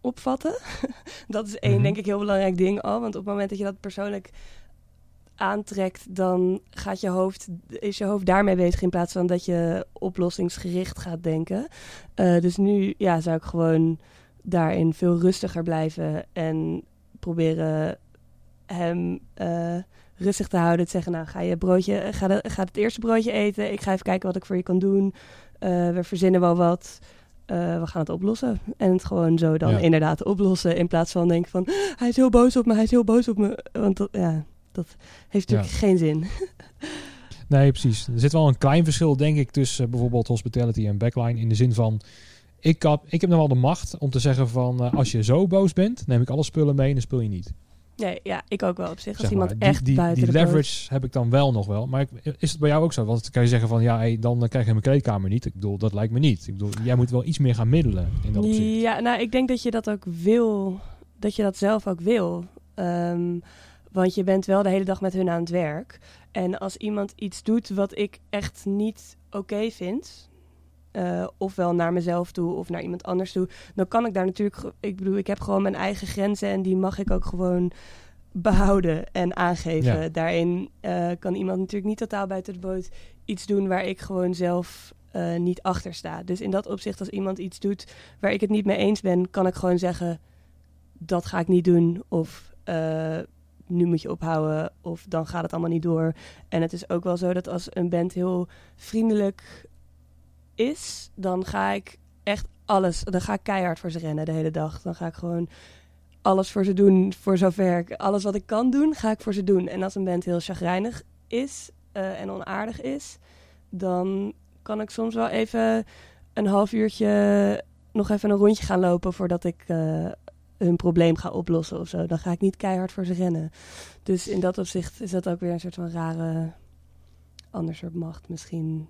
opvatten. dat is één, mm -hmm. denk ik, heel belangrijk ding al. Want op het moment dat je dat persoonlijk aantrekt, dan gaat je hoofd, is je hoofd daarmee bezig in plaats van dat je oplossingsgericht gaat denken. Uh, dus nu ja, zou ik gewoon daarin veel rustiger blijven en proberen hem uh, rustig te houden. Te zeggen, nou ga je broodje, ga, de, ga het eerste broodje eten. Ik ga even kijken wat ik voor je kan doen. Uh, we verzinnen wel wat. Uh, we gaan het oplossen. En het gewoon zo dan ja. inderdaad oplossen. In plaats van denken van, hij is heel boos op me, hij is heel boos op me. Want dat, ja, dat heeft natuurlijk ja. geen zin. nee, precies. Er zit wel een klein verschil, denk ik, tussen uh, bijvoorbeeld hospitality en backline. In de zin van, ik, had, ik heb nog wel de macht om te zeggen van, uh, als je zo boos bent, neem ik alle spullen mee en dan speel je niet. Nee, ja, ik ook wel op zich. Als zeg iemand echt die, buiten die leverage boot. heb ik dan wel nog wel. Maar ik, is het bij jou ook zo? Want kan je zeggen van ja, hey, dan krijg je mijn kleedkamer niet. Ik bedoel, dat lijkt me niet. Ik bedoel, jij moet wel iets meer gaan middelen in dat opzicht. Ja, nou, ik denk dat je dat ook wil. Dat je dat zelf ook wil. Um, want je bent wel de hele dag met hun aan het werk. En als iemand iets doet wat ik echt niet oké okay vind, uh, ofwel naar mezelf toe of naar iemand anders toe, dan kan ik daar natuurlijk. Ik bedoel, ik heb gewoon mijn eigen grenzen en die mag ik ook gewoon behouden en aangeven. Ja. Daarin uh, kan iemand natuurlijk niet totaal buiten de boot iets doen waar ik gewoon zelf uh, niet achter sta. Dus in dat opzicht, als iemand iets doet waar ik het niet mee eens ben, kan ik gewoon zeggen: dat ga ik niet doen. Of eh, nu moet je ophouden. Of dan gaat het allemaal niet door. En het is ook wel zo dat als een band heel vriendelijk is, dan ga ik echt alles. Dan ga ik keihard voor ze rennen de hele dag. Dan ga ik gewoon alles voor ze doen, voor zover ik alles wat ik kan doen, ga ik voor ze doen. En als een band heel chagrijnig is uh, en onaardig is, dan kan ik soms wel even een half uurtje nog even een rondje gaan lopen voordat ik uh, hun probleem ga oplossen of zo. Dan ga ik niet keihard voor ze rennen. Dus in dat opzicht is dat ook weer een soort van rare, ander soort macht misschien.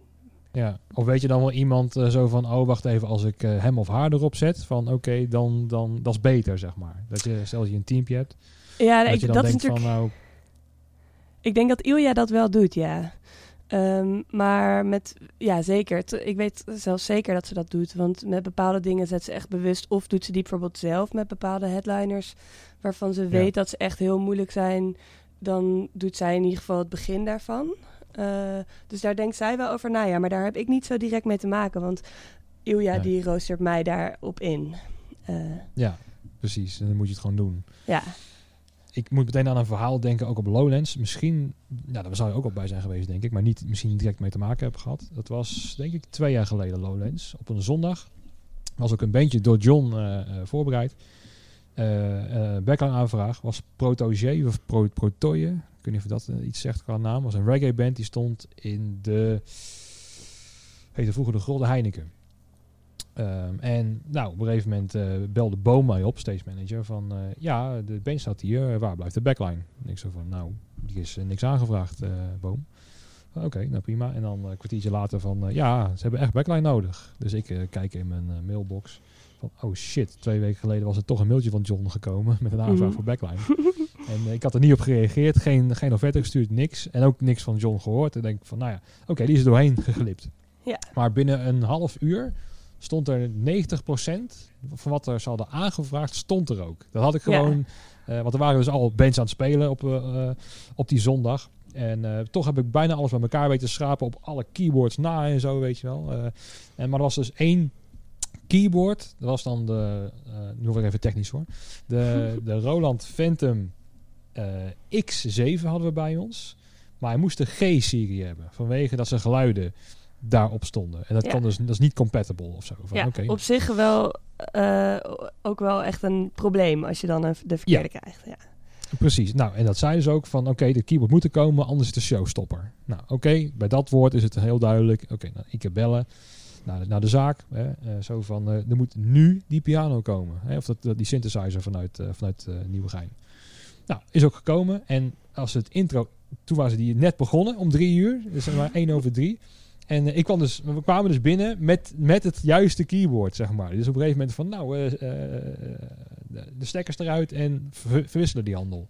Ja, of weet je dan wel iemand uh, zo van, oh wacht even, als ik uh, hem of haar erop zet, van oké, dan, dan dat is beter, zeg maar. Dat je, stel dat je een teampje hebt, ja, dat ik, je dan dat denkt is natuurlijk... van nou, Ik denk dat Ilja dat wel doet, ja. Um, maar met, ja zeker, ik weet zelfs zeker dat ze dat doet. Want met bepaalde dingen zet ze echt bewust. Of doet ze die bijvoorbeeld zelf met bepaalde headliners. Waarvan ze weet dat ze echt heel moeilijk zijn. Dan doet zij in ieder geval het begin daarvan. Uh, dus daar denkt zij wel over na. Ja, maar daar heb ik niet zo direct mee te maken. Want Ilja Nee. die roostert mij daarop in. Uh, ja, precies. En dan moet je het gewoon doen. ja, Ik moet meteen aan een verhaal denken, ook op Lowlands. Misschien, nou, daar zou je ook al bij zijn geweest, denk ik. Maar niet misschien niet direct mee te maken heb gehad. Dat was, denk ik, twee jaar geleden Lowlands. Op een zondag. Was ook een bandje door John eh, eh, voorbereid. Eh eh backline aanvraag was Protogé of Pro, Protoje. Ik weet niet of dat eh, iets zegt qua naam. was een reggae band die stond in de... Heette vroeger de Golden Heineken. Ehm, en nou, op een gegeven moment eh, belde Boom mij op, stage manager, van eh, ja, de band staat hier, waar blijft de backline? En ik zo van, nou, die is niks aangevraagd, Boom. Oké, nou prima. En dan een kwartiertje later van, ja, ze hebben echt backline nodig. Dus ik kijk in mijn mailbox van, oh shit, twee weken geleden was er toch een mailtje van John gekomen met een aanvraag Mhm. voor backline. en eh, ik had er niet op gereageerd, geen, geen offerte gestuurd, niks. En ook niks van John gehoord. En denk ik van, nou ja, oké, die is er doorheen geglipt. Ja. Maar binnen een half uur stond er 90% van wat er ze hadden aangevraagd, stond er ook. Dat had ik Ja. gewoon, eh, want er waren dus al bands aan het spelen op, eh, op die zondag. En toch heb ik bijna alles bij elkaar weten te schrapen op alle keyboards na en zo, weet je wel. En, maar er was dus één keyboard. Dat was dan de, eh, nu word ik even technisch hoor. De, de Roland Phantom eh, X7 hadden we bij ons. Maar hij moest de G-serie hebben. Vanwege dat zijn geluiden daarop stonden. En dat, Ja. kan dus, dat is niet compatible of zo. Van, ja op zich wel eh, ook wel echt een probleem als je dan een, de verkeerde krijgt. Ja. Precies. Nou, en dat zeiden ze ook van, oké, de keyboard moet er komen, anders is het een showstopper. Nou, oké, bij dat woord is het heel duidelijk. Oké, nou, ik heb bellen naar de, naar de zaak. Hè, eh, zo van, er moet nu die piano komen. Hè, of dat, dat- die synthesizer vanuit, vanuit Nieuwegein. Nou, is ook gekomen. En als het intro, toen waren ze die net begonnen om drie uur. Dus maar één over drie. En eh, ik kwam dus, we kwamen dus binnen met, met het juiste keyboard, zeg maar. Dus op een gegeven moment van, nou, eh, eh, de, stekkers eruit en ver- verwisselen die handel.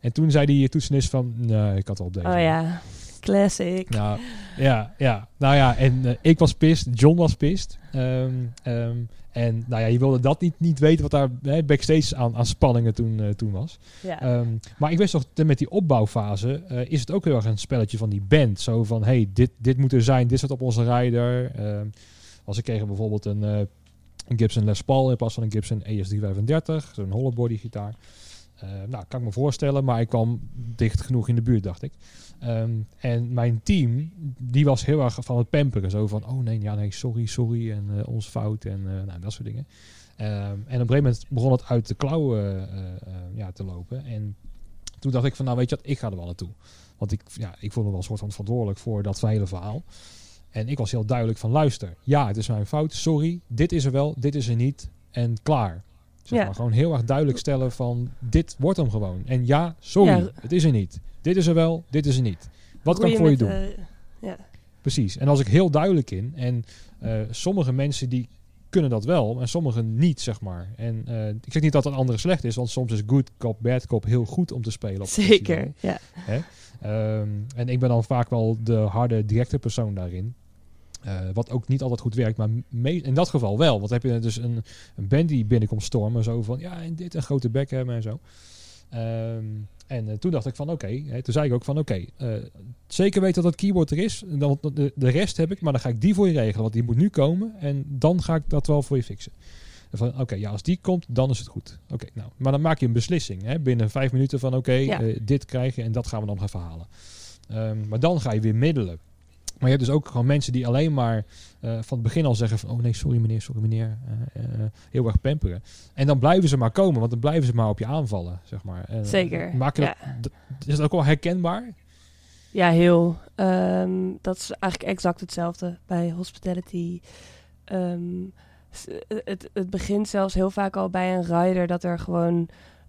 En toen zei die toetsenist van, nee, ik had al op deze. Oh ja, classic. Nou, ja, ja. Nou ja, en ik was pist, John was pist. Ehm, ehm, en nou ja, je wilde dat niet, niet weten wat daar hè, backstage aan, aan spanningen toen, eh, toen was. Ja. Ehm, maar ik wist toch, met die opbouwfase eh, is het ook heel erg een spelletje van die band. Zo van, hey, dit, dit moet er zijn, dit staat op onze rider. Ehm, als ik kreeg bijvoorbeeld een, eh, een Gibson Les Paul in plaats van een Gibson ES335, zo'n hollowbody gitaar. Eh, nou, kan ik me voorstellen, maar ik kwam dicht genoeg in de buurt, dacht ik. Ehm, en mijn team, die was heel erg van het pamperen. Zo van, oh nee, ja, nee, sorry, sorry, en eh, ons fout, en eh, nou, dat soort dingen. Ehm, en op een gegeven moment begon het uit de klauwen eh, ja, te lopen. En toen dacht ik van, nou weet je wat, ik ga er wel naartoe. Want ik, ja, ik voelde me wel een soort van verantwoordelijk voor dat hele verhaal. En ik was heel duidelijk van, luister, ja, het is mijn fout, sorry, dit is er wel, dit is er niet, en klaar. Zeg Ja. maar, gewoon heel erg duidelijk stellen van, dit wordt hem gewoon. En ja, sorry, Ja. het is er niet. Dit is er wel, dit is er niet. Wat kan ik voor je doen? eh, ja. Precies. En als ik heel duidelijk in. En eh, sommige mensen die kunnen dat wel en sommigen niet, zeg maar. En eh, ik zeg niet dat een andere slecht is, want soms is good cop, bad cop heel goed om te spelen. Op Zeker, ja. festival. Ehm, en ik ben dan vaak wel de harde, directe persoon daarin. Wat ook niet altijd goed werkt, maar in dat geval wel. Want heb je dus een, een band die binnenkomt stormen, zo van ja, en dit een grote bek hebben en zo. Ehm, en eh, toen dacht ik van oké, toen zei ik ook van oké, eh, zeker weten dat dat keyboard er is. En dan, de, de rest heb ik, maar dan ga ik die voor je regelen, want die moet nu komen. En dan ga ik dat wel voor je fixen. Van oké, ja, als die komt, dan is het goed. Oké, nou, maar dan maak je een beslissing hè, binnen vijf minuten van oké, Ja. eh, dit krijg je en dat gaan we dan gaan verhalen. Ehm, maar dan ga je weer middelen. Maar je hebt dus ook gewoon mensen die alleen maar eh, van het begin al zeggen van... oh nee, sorry meneer, sorry meneer. eh, eh, heel erg pamperen. En dan blijven ze maar komen, want dan blijven ze maar op je aanvallen, zeg maar. Zeker, Maak je ja. dat, d- is dat ook wel herkenbaar? Ja, heel. Ehm, dat is eigenlijk exact hetzelfde bij hospitality. Ehm, het, het begint zelfs heel vaak al bij een rider dat er gewoon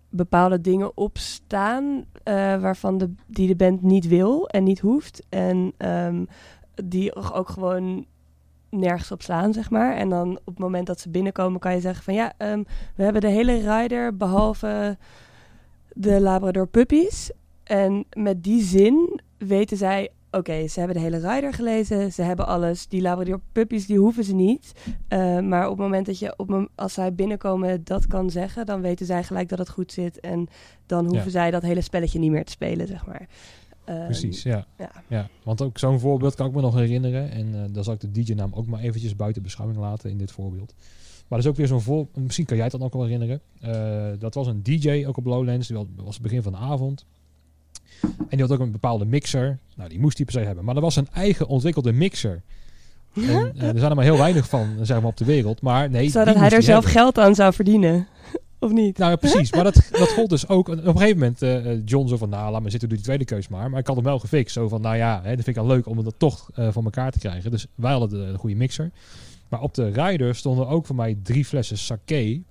bepaalde dingen op staan eh, waarvan de, die de band niet wil en niet hoeft. En ehm, die ook gewoon nergens op slaan, zeg maar. En dan op het moment dat ze binnenkomen kan je zeggen van ja, ehm, we hebben de hele rider behalve de Labrador puppies. En met die zin weten zij, oké, ze hebben de hele rider gelezen, ze hebben alles. Die Labrador puppies, die hoeven ze niet. Eh, maar op het moment dat je, op als zij binnenkomen, dat kan zeggen, dan weten zij gelijk dat het goed zit. En dan hoeven Ja. zij dat hele spelletje niet meer te spelen, zeg maar. Ehm, Precies, ja. ja. ja. Want ook zo'n voorbeeld kan ik me nog herinneren. En eh dan zal ik de DJ-naam ook maar eventjes buiten beschouwing laten in dit voorbeeld. Maar dat is ook weer zo'n voor... Misschien kan jij het dan ook wel herinneren. Eh, dat was een DJ, ook op Lowlands. Die was, was het begin van de avond. En die had ook een bepaalde mixer. Nou, die moest hij per se hebben. Maar er was een eigen ontwikkelde mixer. En, eh, er zijn er maar heel weinig van, zeg maar, op de wereld. Maar nee, Zodat hij er zelf hebben. geld aan zou verdienen. of niet? Nou ja, precies. Maar dat, dat gold dus ook. Op een gegeven moment, eh, eh, John zo van, nou, laat maar zitten, doe die tweede keus maar. Maar ik had hem wel gefixt. Zo van, nou ja, hè, dat vind ik al leuk om het toch eh van elkaar te krijgen. Dus wij hadden de, de goede mixer. Maar op de rider stonden ook voor mij drie flessen sake.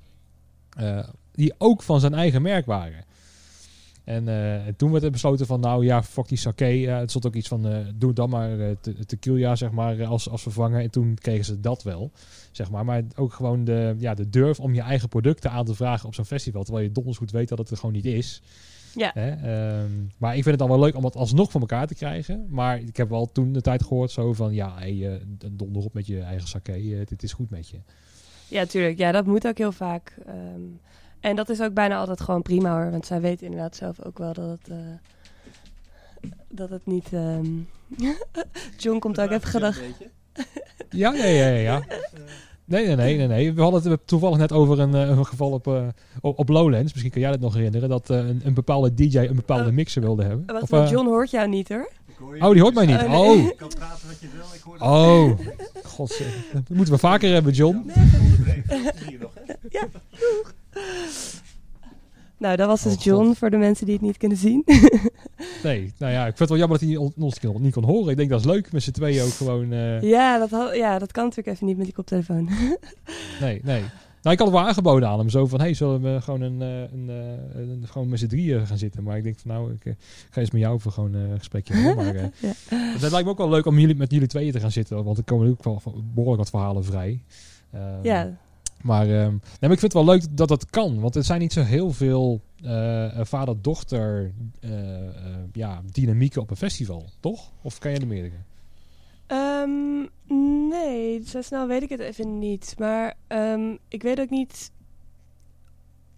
eh, die ook van zijn eigen merk waren. En eh, en toen werd er besloten van, nou ja, fuck die sake. Ja, het stond ook iets van, eh, doe dan maar eh, te- tequila, zeg maar, als, als vervanger. En toen kregen ze dat wel, zeg maar. Maar ook gewoon de, ja, de durf om je eigen producten aan te vragen op zo'n festival. Terwijl je donders goed weet dat het er gewoon niet is. Ja. Hè? Ehm, maar ik vind het dan wel leuk om het alsnog van elkaar te krijgen. Maar ik heb wel toen de tijd gehoord zo van, ja, hey, donder op met je eigen sake. dit is goed met je. Ja, tuurlijk. Ja, dat moet ook heel vaak. Ehm, en dat is ook bijna altijd gewoon prima hoor. Want zij weten inderdaad zelf ook wel dat het, eh, dat het niet... ehm, John komt ook even gedacht. Ja, ja, ja, ja. ja. Nee, nee, nee, nee, nee. We hadden het toevallig net over een, eh, een geval op, eh, op, op Lowlands. Misschien kan jij dat nog herinneren. Dat eh, een, een bepaalde DJ een bepaalde Oh. mixer wilde hebben. Wacht, Of, John hoort jou niet hoor. Oh, die hoort mij niet. Oh, nee. Oh, Je kan praten wat je wil, ik hoor oh. God, dat moeten we vaker hebben, John. Hier nog. Nou, dat was dus Oh, God. John voor de mensen die het niet kunnen zien. Nee, nou ja, ik vind het wel jammer dat hij on- ons niet kon- niet kon horen. Ik denk dat is leuk met z'n tweeën ook gewoon. eh, ja, dat ja, dat kan natuurlijk even niet met die koptelefoon. Nee, nee. Nou, ik had het wel aangeboden aan hem. Zo van, hey, zullen we gewoon, een, eh, een, eh, een- gewoon met z'n drieën gaan zitten? Maar ik denk van, nou, ik, ik ga eens met jou voor gewoon een gesprekje hebben. Maar Ja. het lijkt me ook wel leuk om jullie, met jullie tweeën te gaan zitten. Want er komen ook wel behoorlijk wat verhalen vrij. Ehm, ja, Maar, ehm, nee, maar ik vind het wel leuk dat dat kan. Want er zijn niet zo heel veel eh, vader-dochter eh, ja, dynamieken op een festival, toch? Of kan je er meerdere? Ehm, nee, zo snel weet ik het even niet. Maar ehm, ik weet ook niet.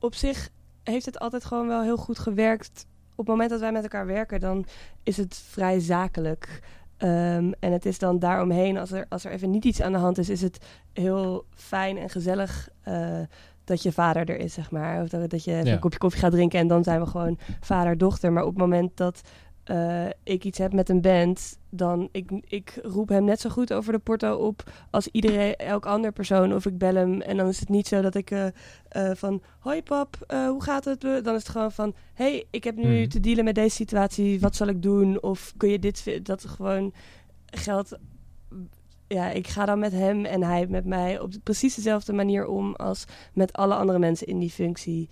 Op zich heeft het altijd gewoon wel heel goed gewerkt. Op het moment dat wij met elkaar werken, dan is het vrij zakelijk. Ehm, en het is dan daaromheen, als er, als er even niet iets aan de hand is, is het heel fijn en gezellig eh, dat je vader er is, zeg maar. Of dat, dat je even Ja. een kopje koffie gaat drinken en dan zijn we gewoon vader-dochter. Maar op het moment dat eh, ik iets heb met een band, dan ik, ik roep hem net zo goed over de porto op als iedereen, elk ander persoon. Of ik bel hem en dan is het niet zo dat ik eh, eh, van, hoi pap, hoe gaat het? Dan is het gewoon van, hey, ik heb nu Mhm. te dealen met deze situatie, wat zal ik doen? Of kun je dit, dat gewoon geldt. Ja, ik ga dan met hem en hij met mij op precies dezelfde manier om als met alle andere mensen in die functie.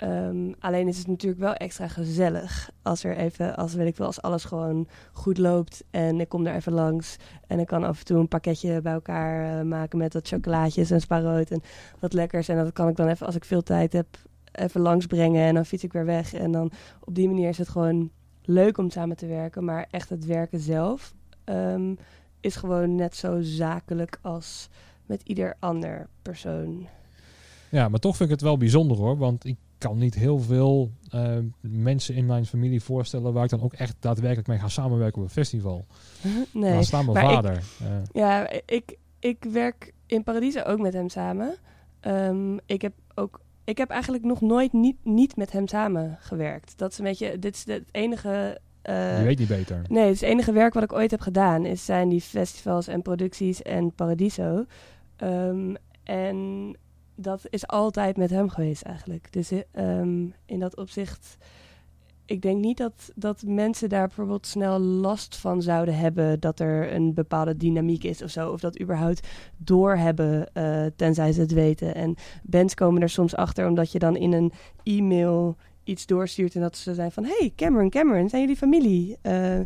Ehm, alleen is het natuurlijk wel extra gezellig als er even, als weet ik wel, als alles gewoon goed loopt en ik kom er even langs en ik kan af en toe een pakketje bij elkaar eh, maken met wat chocolaatjes en spaarrood en wat lekkers en dat kan ik dan even als ik veel tijd heb even langsbrengen en dan fiets ik weer weg en dan op die manier is het gewoon leuk om samen te werken, maar echt het werken zelf ehm, is gewoon net zo zakelijk als met ieder ander persoon. Ja, maar toch vind ik het wel bijzonder hoor. Want ik kan niet heel veel eh, mensen in mijn familie voorstellen waar ik dan ook echt daadwerkelijk mee ga samenwerken op een festival. nee. Dan staat mijn maar ik- vader. eh, Ja, ik, ik werk in Paradiso ook met hem samen. Ehm, ik heb ook ik heb eigenlijk nog nooit niet, niet met hem samengewerkt. Dat is een beetje, dit is het enige. Uh, je weet niet beter. Nee, het, is het enige werk wat ik ooit heb gedaan. Is zijn die festivals en producties en Paradiso. Um, en dat is altijd met hem geweest eigenlijk. Dus um, in dat opzicht ik denk niet dat, dat mensen daar bijvoorbeeld snel last van zouden hebben dat er een bepaalde dynamiek is of zo. Of dat überhaupt doorhebben, uh, tenzij ze het weten. En bands komen er soms achter omdat je dan in een e-mail iets doorstuurt en dat ze zijn van... Hey Cameron, Cameron, zijn jullie familie? Uh,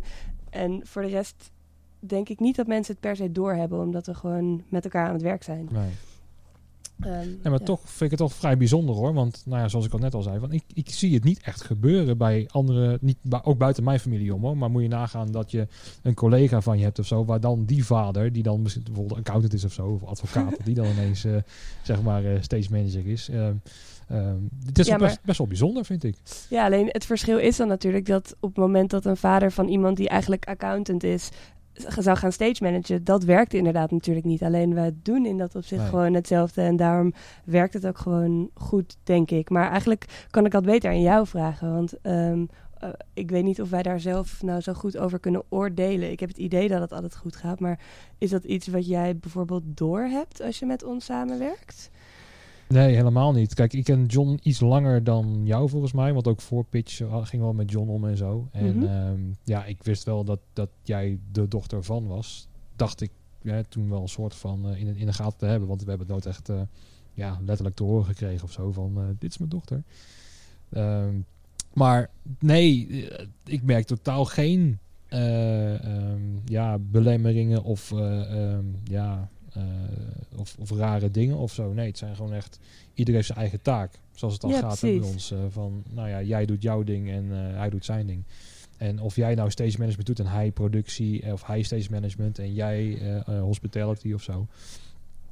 en voor de rest denk ik niet dat mensen het per se doorhebben, omdat we gewoon met elkaar aan het werk zijn. Nee. Um, ja, maar toch vind ik het toch vrij bijzonder hoor. Want nou ja, zoals ik al net al zei, van, ik, ik zie het niet echt gebeuren bij andere, niet, ook buiten mijn familie om hoor. Maar moet je nagaan dat je een collega van je hebt of zo, waar dan die vader, die dan misschien bijvoorbeeld accountant is of zo, of advocaat, die dan ineens uh, zeg maar uh, stage manager is. Uh, het is ja, best, best, wel bijzonder, vind ik. Ja, alleen het verschil is dan natuurlijk dat op het moment dat een vader van iemand die eigenlijk accountant is, zou gaan stage managen, dat werkte inderdaad natuurlijk niet. Alleen wij doen in dat opzicht gewoon hetzelfde. En daarom werkt het ook gewoon goed, denk ik. Maar eigenlijk kan ik dat beter aan jou vragen. Want um, uh, ik weet niet of wij daar zelf nou zo goed over kunnen oordelen. Ik heb het idee dat het altijd goed gaat. Maar is dat iets wat jij bijvoorbeeld doorhebt als je met ons samenwerkt? Nee, helemaal niet. Kijk, ik ken John iets langer dan jou volgens mij. Want ook voor pitch ging wel met John om en zo. En mm -hmm. ja, ik wist wel dat, dat jij de dochter van was. Dacht ik ja, toen wel een soort van uh, in, in de gaten te hebben. Want we hebben het nooit echt uh, ja, letterlijk te horen gekregen of zo. Van uh, dit is mijn dochter. Um, maar nee, ik merk totaal geen um, ja, belemmeringen of ja, of, of, rare dingen of zo. Nee, het zijn gewoon echt... Iedereen heeft zijn eigen taak. Zoals het dan ja, gaat bij ons. Uh, van, nou ja, jij doet jouw ding en uh, hij doet zijn ding. En of jij nou stage management doet en hij productie... of hij stage management en jij hospitality of zo.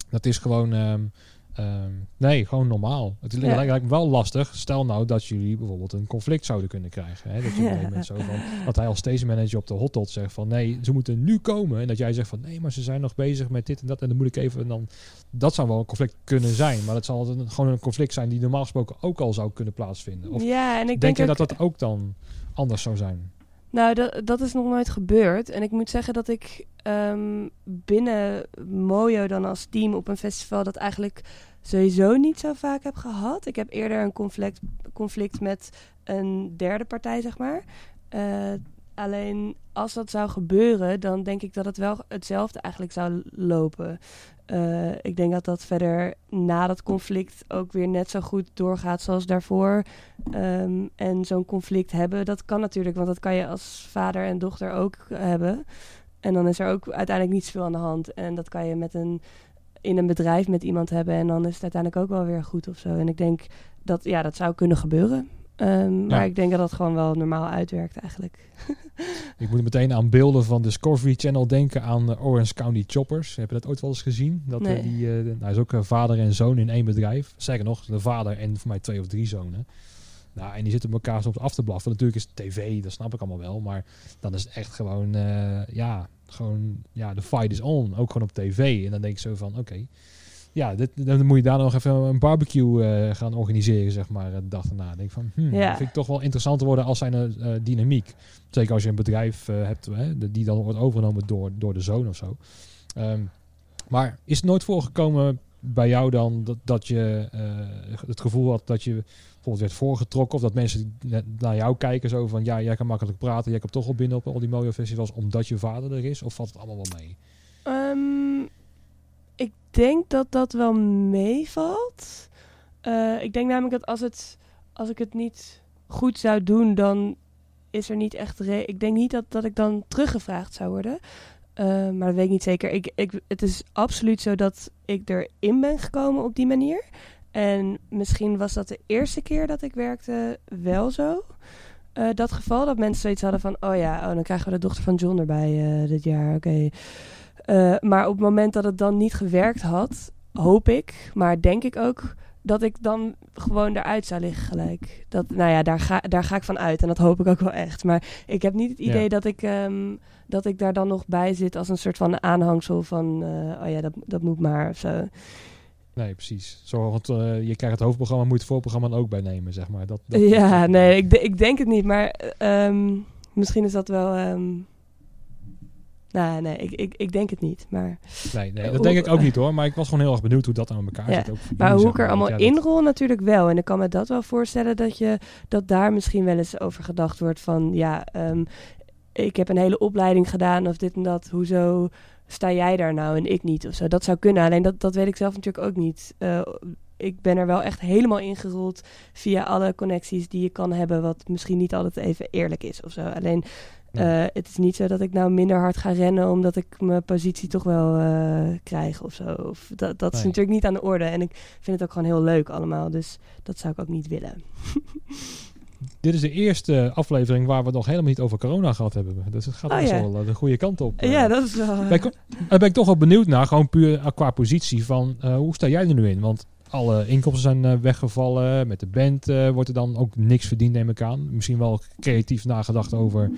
Dat is gewoon... Um, Um, nee, gewoon normaal. Het ja. lijkt, me wel lastig. Stel nou dat jullie bijvoorbeeld een conflict zouden kunnen krijgen. Hè? Dat, je ja. zo van, dat hij als stage manager op de hotdot zegt van nee, ze moeten nu komen. En dat jij zegt van nee, maar ze zijn nog bezig met dit en dat. En dan moet ik even. En dan, dat zou wel een conflict kunnen zijn. Maar dat zal een, gewoon een conflict zijn die normaal gesproken ook al zou kunnen plaatsvinden. Of ja, en ik denk, denk je dat dat ook dan anders zou zijn? Nou, dat, dat is nog nooit gebeurd. En ik moet zeggen dat ik um, binnen Mojo dan als team op een festival dat eigenlijk sowieso niet zo vaak heb gehad. Ik heb eerder een conflict, conflict met een derde partij, zeg maar. Uh, alleen als dat zou gebeuren, dan denk ik dat het wel hetzelfde eigenlijk zou lopen. Uh, ik denk dat dat verder na dat conflict ook weer net zo goed doorgaat zoals daarvoor. Um, en zo'n conflict hebben, dat kan natuurlijk, want dat kan je als vader en dochter ook hebben. En dan is er ook uiteindelijk niet zoveel aan de hand. En dat kan je met een in een bedrijf met iemand hebben en dan is het uiteindelijk ook wel weer goed of zo. En ik denk dat ja, dat zou kunnen gebeuren. Um, ja. Maar ik denk dat dat gewoon wel normaal uitwerkt eigenlijk. ik moet meteen aan beelden van Discovery Channel denken aan uh, Orange County Choppers. Heb je dat ooit wel eens gezien? Dat nee. uh, die, uh, nou is ook vader en zoon in één bedrijf. Zeker nog, de vader en voor mij twee of drie zonen. Nou, en die zitten elkaar soms af te blaffen. Natuurlijk is tv, dat snap ik allemaal wel. Maar dan is het echt gewoon, ja, gewoon, ja, de fight is on. Ook gewoon op tv. En dan denk ik zo van, oké. Okay, ja, dit, dan moet je daar nog even een barbecue uh, gaan organiseren, zeg maar, de dag erna. denk van, hmm, ja. vind ik toch wel interessant te worden als zijn uh, dynamiek. Zeker als je een bedrijf uh, hebt hè, die dan wordt overgenomen door, door de zoon of zo. Um, maar is het nooit voorgekomen bij jou dan dat, dat je het gevoel had dat je bijvoorbeeld werd voorgetrokken? Of dat mensen naar jou kijken zo van... ja, jij kan makkelijk praten, jij komt toch al binnen op al die mooie festivals... omdat je vader er is? Of valt het allemaal wel mee? Um, ik denk dat dat wel meevalt. Uh, ik denk namelijk dat als, het, als ik het niet goed zou doen... dan is er niet echt... ik denk niet dat, dat ik dan teruggevraagd zou worden... Uh, maar dat weet ik niet zeker. Ik, ik, het is absoluut zo dat ik erin ben gekomen op die manier. En misschien was dat de eerste keer dat ik werkte wel zo. Uh, dat geval dat mensen zoiets hadden van... oh ja, oh, dan krijgen we de dochter van John erbij dit jaar, oké. Uh, maar op het moment dat het dan niet gewerkt had... hoop ik, maar denk ik ook... dat ik dan gewoon eruit zou liggen gelijk. Dat, nou ja, daar ga, daar ga ik van uit. En dat hoop ik ook wel echt. Maar ik heb niet het idee ja. dat, ik, um, dat ik daar dan nog bij zit... als een soort van aanhangsel van... oh ja, dat, dat moet maar of zo. Nee, precies. Zo, want eh, je krijgt het hoofdprogramma, moet je het voorprogramma ook bij nemen, zeg maar. Dat, dat ja, dat- nee, ik, ik denk het niet. Maar ehm, misschien is dat wel... ehm, nou, nee, ik, ik, ik denk het niet. Maar, Nee, nee, Eh, dat denk ik ook niet hoor. Maar ik was gewoon heel erg benieuwd hoe dat aan elkaar Ja, zit. Ook maar hoe ik er allemaal ja, inrol natuurlijk wel. En ik kan me dat wel voorstellen dat, je, dat daar misschien wel eens over gedacht wordt van... Ja, ehm, ik heb een hele opleiding gedaan of dit en dat. Hoezo sta jij daar nou en ik niet of zo? Dat zou kunnen. Alleen dat, dat weet ik zelf natuurlijk ook niet. Eh, ik ben er wel echt helemaal ingerold via alle connecties die je kan hebben... wat misschien niet altijd even eerlijk is of zo. Alleen... Eh, het is niet zo dat ik nou minder hard ga rennen omdat ik mijn positie toch wel eh, krijg of zo. Of dat dat is natuurlijk niet aan de orde. En ik vind het ook gewoon heel leuk allemaal. Dus dat zou ik ook niet willen. Dit is de eerste aflevering waar we het nog helemaal niet over corona gehad hebben. Dus het gaat Oh, best ja. wel eh, de goede kant op. ja, dat is wel... Ben, daar ben ik toch wel benieuwd naar, gewoon puur qua positie van hoe sta jij er nu in? Want alle inkomsten zijn eh, weggevallen. Met de band eh, wordt er dan ook niks verdiend, neem ik aan. Misschien wel creatief nagedacht over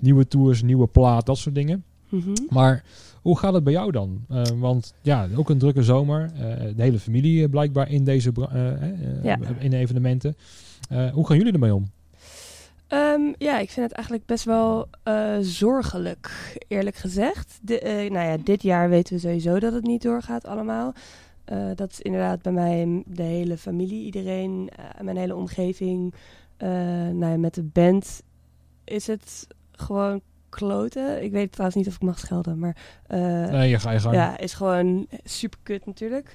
nieuwe tours, nieuwe plaat, dat soort dingen. Mhm. Maar hoe gaat het bij jou dan? Eh, want ja, ook een drukke zomer. De hele familie blijkbaar in deze Ja. in de evenementen. Hoe gaan jullie ermee om? Ehm, ja, ik vind het eigenlijk best wel zorgelijk, eerlijk gezegd. De, nou ja, dit jaar weten we sowieso dat het niet doorgaat allemaal. Eh, dat is inderdaad bij mij de hele familie, iedereen, eh, mijn hele omgeving. Eh, nou ja, met de band is het gewoon kloten. Ik weet trouwens niet of ik mag schelden, maar... Nee, je ga je gang. ja, is gewoon super kut natuurlijk.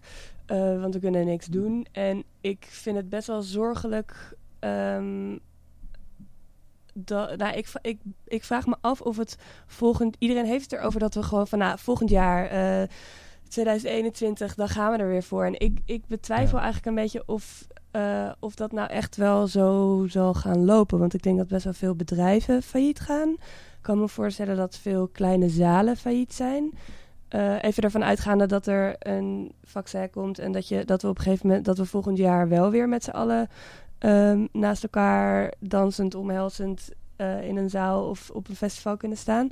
Want we kunnen niks doen. En ik vind het best wel zorgelijk. ehm, dat, nou, ik, ik, ik vraag me af of het volgend. Iedereen heeft het erover dat we gewoon van nou, volgend jaar. Eh, 2021, dan gaan we er weer voor. En ik, ik betwijfel Ja. eigenlijk een beetje of, eh, of dat nou echt wel zo zal gaan lopen. Want ik denk dat best wel veel bedrijven failliet gaan. Ik kan me voorstellen dat veel kleine zalen failliet zijn. Eh, even ervan uitgaande dat er een vaccin komt en dat, je, dat we op een gegeven moment, dat we volgend jaar wel weer met z'n allen ehm, naast elkaar dansend, omhelzend eh, in een zaal of op een festival kunnen staan.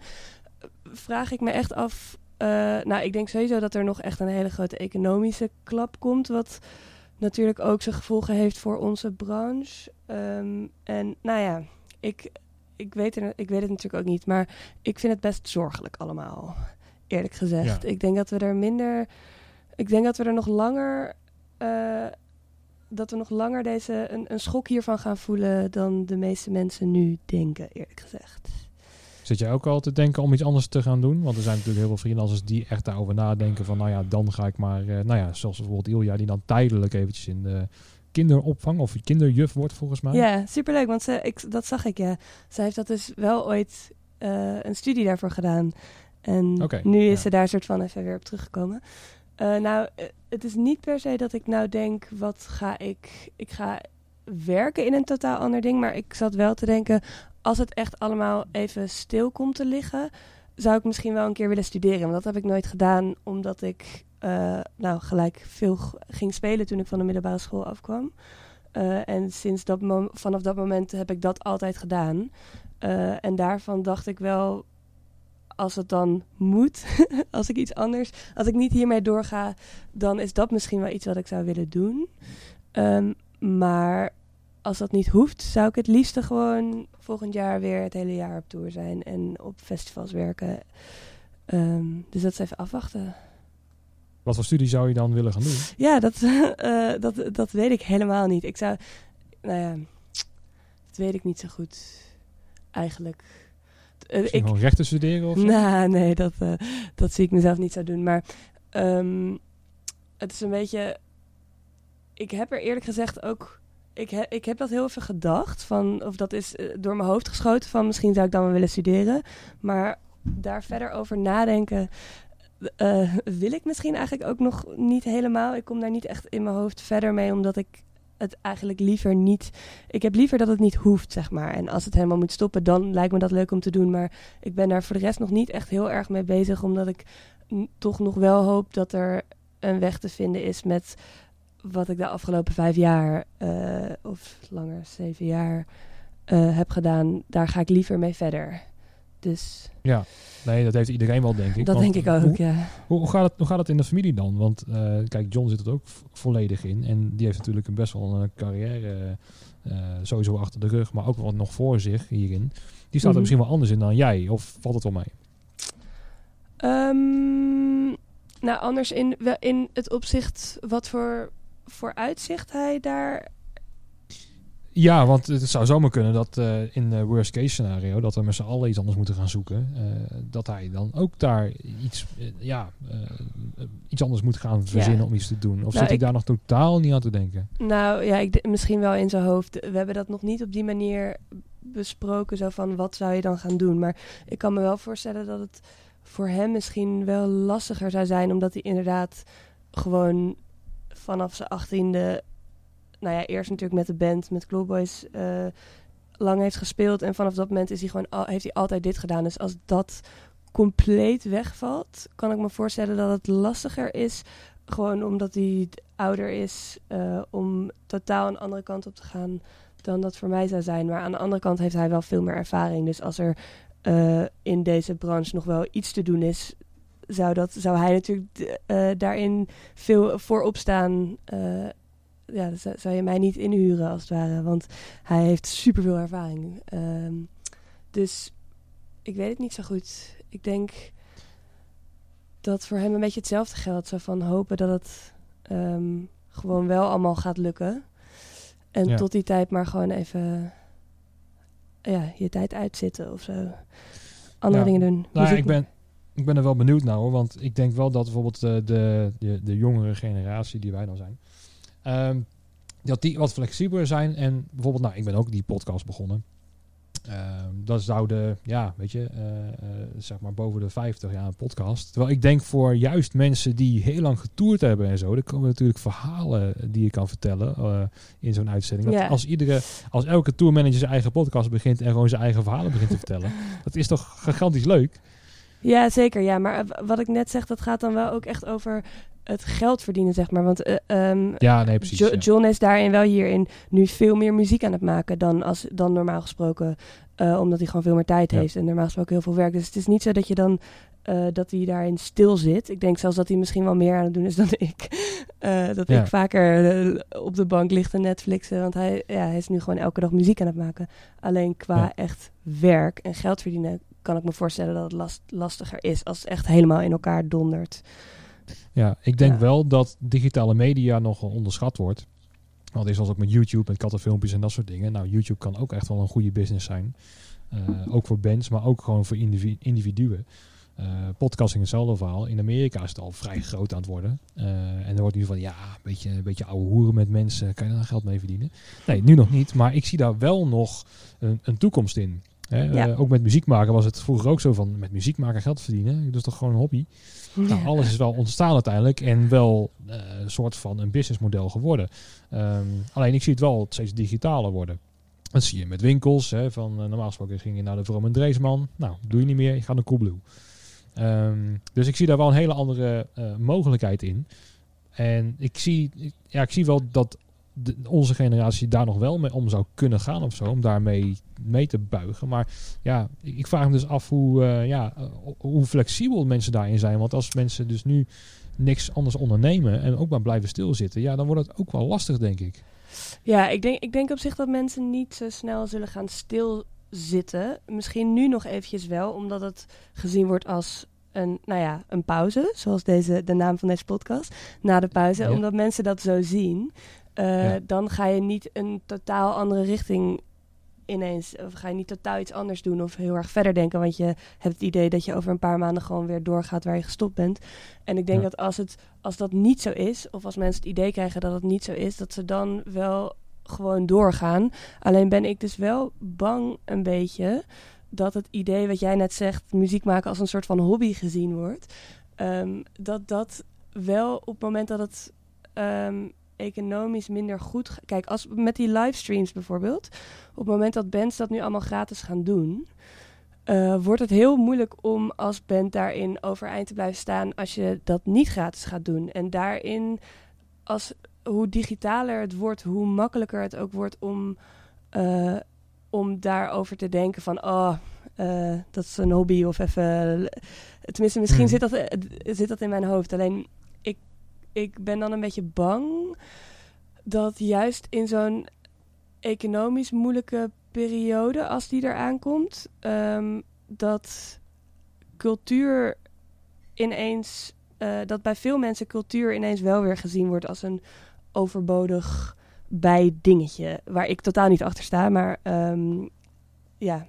Vraag ik me echt af. Eh, nou, ik denk sowieso dat er nog echt een hele grote economische klap komt. Wat natuurlijk ook zijn gevolgen heeft voor onze branche. Ehm, en nou ja, ik, ik, weet er, ik weet het natuurlijk ook niet. Maar ik vind het best zorgelijk allemaal. Eerlijk gezegd. Ja. Ik denk dat we er minder. Ik denk dat we er nog langer. eh, dat we nog langer deze, een, een schok hiervan gaan voelen dan de meeste mensen nu denken, eerlijk gezegd. Zit jij ook al te denken om iets anders te gaan doen? Want er zijn natuurlijk heel veel freelancers die echt daarover nadenken van, nou ja, dan ga ik maar, eh, nou ja, zoals bijvoorbeeld Ilja, die dan tijdelijk eventjes in de kinderopvang of kinderjuf wordt volgens mij. Ja, superleuk, want ze, ik, dat zag ik, ja. Zij heeft dat dus wel ooit eh, een studie daarvoor gedaan. En nu is ja. ze daar soort van even weer op teruggekomen. Eh, nou, het is niet per se dat ik nou denk, wat ga ik... Ik ga werken in een totaal ander ding, maar ik zat wel te denken... als het echt allemaal even stil komt te liggen... zou ik misschien wel een keer willen studeren. Want dat heb ik nooit gedaan, omdat ik... eh, nou, gelijk veel ging spelen toen ik van de middelbare school afkwam. Eh, en sinds dat vanaf dat moment heb ik dat altijd gedaan. Eh, en daarvan dacht ik wel, als het dan moet, als ik iets anders, als ik niet hiermee doorga, dan is dat misschien wel iets wat ik zou willen doen. Ehm, maar als dat niet hoeft, zou ik het liefste gewoon volgend jaar weer het hele jaar op tour zijn en op festivals werken. Ehm, dus dat is even afwachten. Wat voor studie zou je dan willen gaan doen? Ja, dat, eh, dat, dat weet ik helemaal niet. Ik zou, nou ja, dat weet ik niet zo goed, eigenlijk. Eh, ik, gewoon rechten studeren of zo? nou, nee, dat, eh, dat zie ik mezelf niet zo doen. Maar ehm, het is een beetje. Ik heb er eerlijk gezegd ook. Ik, ik heb dat heel even gedacht. Van, of dat is eh, door mijn hoofd geschoten. Van misschien zou ik dan wel willen studeren. Maar daar verder over nadenken. eh, wil ik misschien eigenlijk ook nog niet helemaal. Ik kom daar niet echt in mijn hoofd verder mee. Omdat ik het eigenlijk liever niet. Ik heb liever dat het niet hoeft, zeg maar. En als het helemaal moet stoppen, dan lijkt me dat leuk om te doen. Maar ik ben daar voor de rest nog niet echt heel erg mee bezig, omdat ik toch nog wel hoop dat er een weg te vinden is met wat ik de afgelopen vijf jaar, eh, of langer, zeven jaar, eh, heb gedaan. Daar ga ik liever mee verder. Dus Ja, nee, dat heeft iedereen wel, denk ik. dat Want denk ik ook, Hoe, ja. hoe, hoe gaat het, hoe gaat het in de familie dan? Want eh, kijk, John zit er ook volledig in. En die heeft natuurlijk een best wel een carrière sowieso achter de rug, maar ook wat nog voor zich hierin. Die staat er Mhm. misschien wel anders in dan jij, of valt het wel mee? Ehm, nou, anders in, in het opzicht wat voor, voor uitzicht hij daar... Ja, want het zou zomaar kunnen dat eh, in de worst case scenario, dat we met z'n allen iets anders moeten gaan zoeken, eh, dat hij dan ook daar iets, eh, ja, iets anders moet gaan verzinnen om iets te doen. Of Nou, zit hij daar nog totaal niet aan te denken? Nou ja, ik, misschien wel in zijn hoofd. We hebben dat nog niet op die manier besproken, zo van wat zou je dan gaan doen. Maar ik kan me wel voorstellen dat het voor hem misschien wel lastiger zou zijn, omdat hij inderdaad gewoon vanaf zijn achttiende, nou ja, eerst natuurlijk met de band, met Clubboys, eh lang heeft gespeeld. En vanaf dat moment is hij gewoon al, heeft hij altijd dit gedaan. Dus als dat compleet wegvalt, kan ik me voorstellen dat het lastiger is. Gewoon omdat hij ouder is, eh, om totaal een andere kant op te gaan dan dat voor mij zou zijn. Maar aan de andere kant heeft hij wel veel meer ervaring. Dus als er eh, in deze branche nog wel iets te doen is, zou, dat, zou hij natuurlijk eh, daarin veel voorop staan. Eh, ja, zou, je mij niet inhuren als het ware, want hij heeft superveel ervaring. Ehm, dus ik weet het niet zo goed. Ik denk dat voor hem een beetje hetzelfde geldt. Zo van hopen dat het ehm, gewoon wel allemaal gaat lukken. En Ja. tot die tijd maar gewoon even ja, je tijd uitzitten of zo. Andere Ja. dingen doen. Nou, ik ben, ik ben er wel benieuwd naar hoor, want ik denk wel dat bijvoorbeeld eh, de, de, de jongere generatie die wij dan zijn, ehm, dat die wat flexibeler zijn. En bijvoorbeeld, nou, ik ben ook die podcast begonnen. Ehm, dat zouden, ja, weet je, eh, eh, zeg maar boven de 50 jaar een podcast. Terwijl ik denk voor juist mensen die heel lang getoerd hebben en zo, er komen natuurlijk verhalen die je kan vertellen in zo'n uitzending. Dat als iedere, als elke tourmanager zijn eigen podcast begint en gewoon zijn eigen verhalen begint te vertellen, dat is toch gigantisch leuk. Ja, zeker. Ja, maar eh, wat ik net zeg, dat gaat dan wel ook echt over het geld verdienen, zeg maar. Want eh, ehm, Ja, nee, precies. Jo-. John is daarin wel hierin nu veel meer muziek aan het maken dan, als, dan normaal gesproken. eh, omdat hij gewoon veel meer tijd Ja. heeft en normaal gesproken heel veel werk. Dus het is niet zo dat je dan dat hij daarin stil zit. Ik denk zelfs dat hij misschien wel meer aan het doen is dan ik. Dat Ja. ik vaker op de bank lig te Netflixen. Want hij, ja, hij is nu gewoon elke dag muziek aan het maken. Alleen qua Ja. echt werk en geld verdienen kan ik me voorstellen dat het last, lastiger is als het echt helemaal in elkaar dondert. Ja, ik denk Ja. wel dat digitale media nogal onderschat wordt. Want is als ook met YouTube, met kattenfilmpjes en dat soort dingen. Nou, YouTube kan ook echt wel een goede business zijn. Eh, ook voor bands, maar ook gewoon voor indivi- individuen. Eh, podcasting hetzelfde verhaal. In Amerika is het al vrij groot aan het worden. Eh, en er wordt nu van, ja, een beetje, een beetje ouwe hoeren met mensen. Kan je daar geld mee verdienen? Nee, nu nog niet. Maar ik zie daar wel nog een, een toekomst in. Hè? Ja. Eh, ook met muziek maken was het vroeger ook zo van... met muziek maken geld verdienen. Dat is toch gewoon een hobby? Nou, alles is wel ontstaan uiteindelijk en wel eh, een soort van een businessmodel geworden. Ehm, alleen ik zie het wel steeds digitaler worden. Dat zie je met winkels. Hè, van, eh, normaal gesproken ging je naar de Vroom en Dreesman. Nou, doe je niet meer. Je gaat naar Coolblue. Ehm dus ik zie daar wel een hele andere mogelijkheid in. En ik zie, ja, ik zie wel dat de, onze generatie daar nog wel mee om zou kunnen gaan of zo. Om daarmee mee te buigen. Maar ja, ik, vraag me dus af hoe, eh, ja, eh, hoe flexibel mensen daarin zijn. Want als mensen dus nu niks anders ondernemen en ook maar blijven stilzitten, ja, dan wordt het ook wel lastig, denk ik. Ja, ik denk, ik denk op zich dat mensen niet zo snel zullen gaan stilzitten. Misschien nu nog eventjes wel, omdat het gezien wordt als een, nou ja, een pauze. Zoals deze, de naam van deze podcast. Na de pauze, Ja. omdat mensen dat zo zien. Eh, Ja. Dan ga je niet een totaal andere richting ineens... Of ga je niet totaal iets anders doen of heel erg verder denken. Want je hebt het idee dat je over een paar maanden gewoon weer doorgaat waar je gestopt bent. En ik denk Ja. dat als, het, als dat niet zo is, of als mensen het idee krijgen dat het niet zo is, dat ze dan wel gewoon doorgaan. Alleen ben ik dus wel bang een beetje dat het idee wat jij net zegt, muziek maken als een soort van hobby gezien wordt, ehm, dat dat wel op het moment dat het ehm, economisch minder goed... Kijk, als, met die livestreams bijvoorbeeld, op het moment dat bands dat nu allemaal gratis gaan doen... eh, wordt het heel moeilijk om als band daarin overeind te blijven staan als je dat niet gratis gaat doen. En daarin, als, hoe digitaler het wordt, hoe makkelijker het ook wordt om, eh, om daarover te denken van, oh, eh, dat is een hobby of even... Tenminste, misschien Hmm. zit, dat, zit dat in mijn hoofd. Alleen, ik, ben dan een beetje bang dat juist in zo'n economisch moeilijke periode, als die eraan komt, ehm, dat cultuur ineens, eh, dat bij veel mensen cultuur ineens wel weer gezien wordt als een overbodig bij dingetje, waar ik totaal niet achter sta, maar ehm, ja,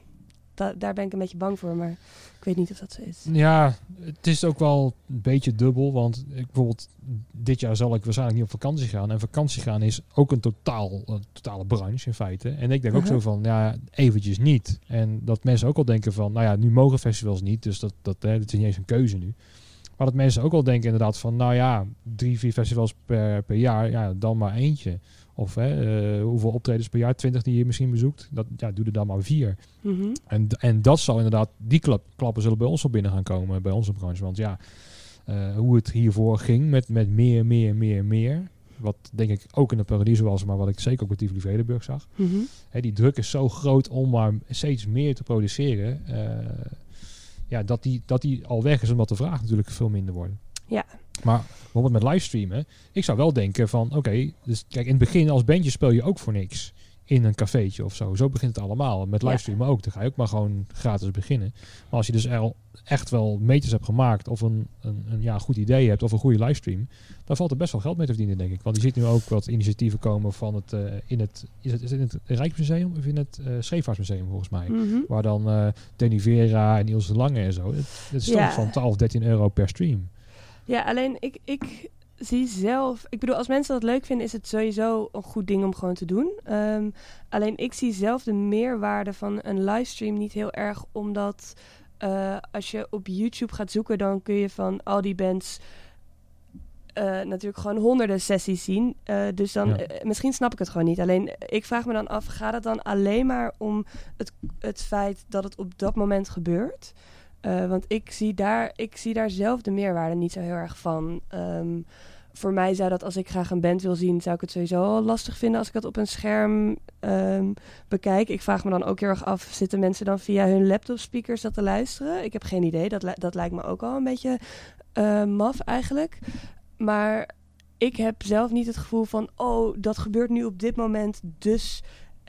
da- daar ben ik een beetje bang voor, maar ik weet niet of dat zo is. Ja, het is ook wel een beetje dubbel. Want ik, bijvoorbeeld dit jaar zal ik waarschijnlijk niet op vakantie gaan. En vakantie gaan is ook een totaal, een totale branche in feite. En ik denk ook Mhm. zo van, ja, eventjes niet. En dat mensen ook al denken van, nou ja, nu mogen festivals niet. Dus dat, dat, hè, dat is niet eens een keuze nu. Maar dat mensen ook al denken inderdaad van, nou ja, drie, vier festivals per, per jaar. Ja, dan maar eentje. Of hè, eh, hoeveel optredens per jaar? Twintig die je misschien bezoekt. Dat, ja, doe er dan maar vier. Mhm. En, en dat zal inderdaad, die klap, klappen zullen bij ons wel binnen gaan komen, bij onze branche. Want ja, eh, hoe het hiervoor ging met, met meer, meer, meer, meer. Wat denk ik ook in de Paradiso was, maar wat ik zeker ook bij Tivoli Vredenburg zag. Mhm. Hè, die druk is zo groot om maar steeds meer te produceren. eh, ja, dat die, dat die al weg is, omdat de vraag natuurlijk veel minder wordt. Ja. Maar bijvoorbeeld met livestreamen, ik zou wel denken van, oké, dus kijk, in het begin als bandje speel je ook voor niks in een cafeetje of zo. Zo begint het allemaal. Met Ja. livestreamen ook. Dan ga je ook maar gewoon gratis beginnen. Maar als je dus al echt wel meters hebt gemaakt of een, een, een ja, goed idee hebt of een goede livestream, dan valt er best wel geld mee te verdienen, denk ik. Want je ziet nu ook wat initiatieven komen van het, eh, in het, is het, is het in het Rijksmuseum of in het eh Scheepvaartsmuseum volgens mij. Mhm. Waar dan eh Danny Vera en Ilse de Lange en zo. Het, het is Ja. toch van 12, 13 euro per stream. Ja, alleen ik, ik zie zelf... Ik bedoel, als mensen dat leuk vinden, is het sowieso een goed ding om gewoon te doen. Ehm, alleen ik zie zelf de meerwaarde van een livestream niet heel erg, omdat eh, als je op YouTube gaat zoeken, dan kun je van al die bands... eh, natuurlijk gewoon honderden sessies zien. Eh, dus dan, Ja. misschien snap ik het gewoon niet. Alleen, ik vraag me dan af, gaat het dan alleen maar om het, het feit dat het op dat moment gebeurt? Eh, want ik zie, daar, ik zie daar zelf de meerwaarde niet zo heel erg van. Ehm, voor mij zou dat, als ik graag een band wil zien, zou ik het sowieso al lastig vinden als ik het op een scherm ehm, bekijk. Ik vraag me dan ook heel erg af, zitten mensen dan via hun laptop speakers dat te luisteren? Ik heb geen idee, dat, dat lijkt me ook al een beetje eh, maf eigenlijk. Maar ik heb zelf niet het gevoel van, oh, dat gebeurt nu op dit moment, dus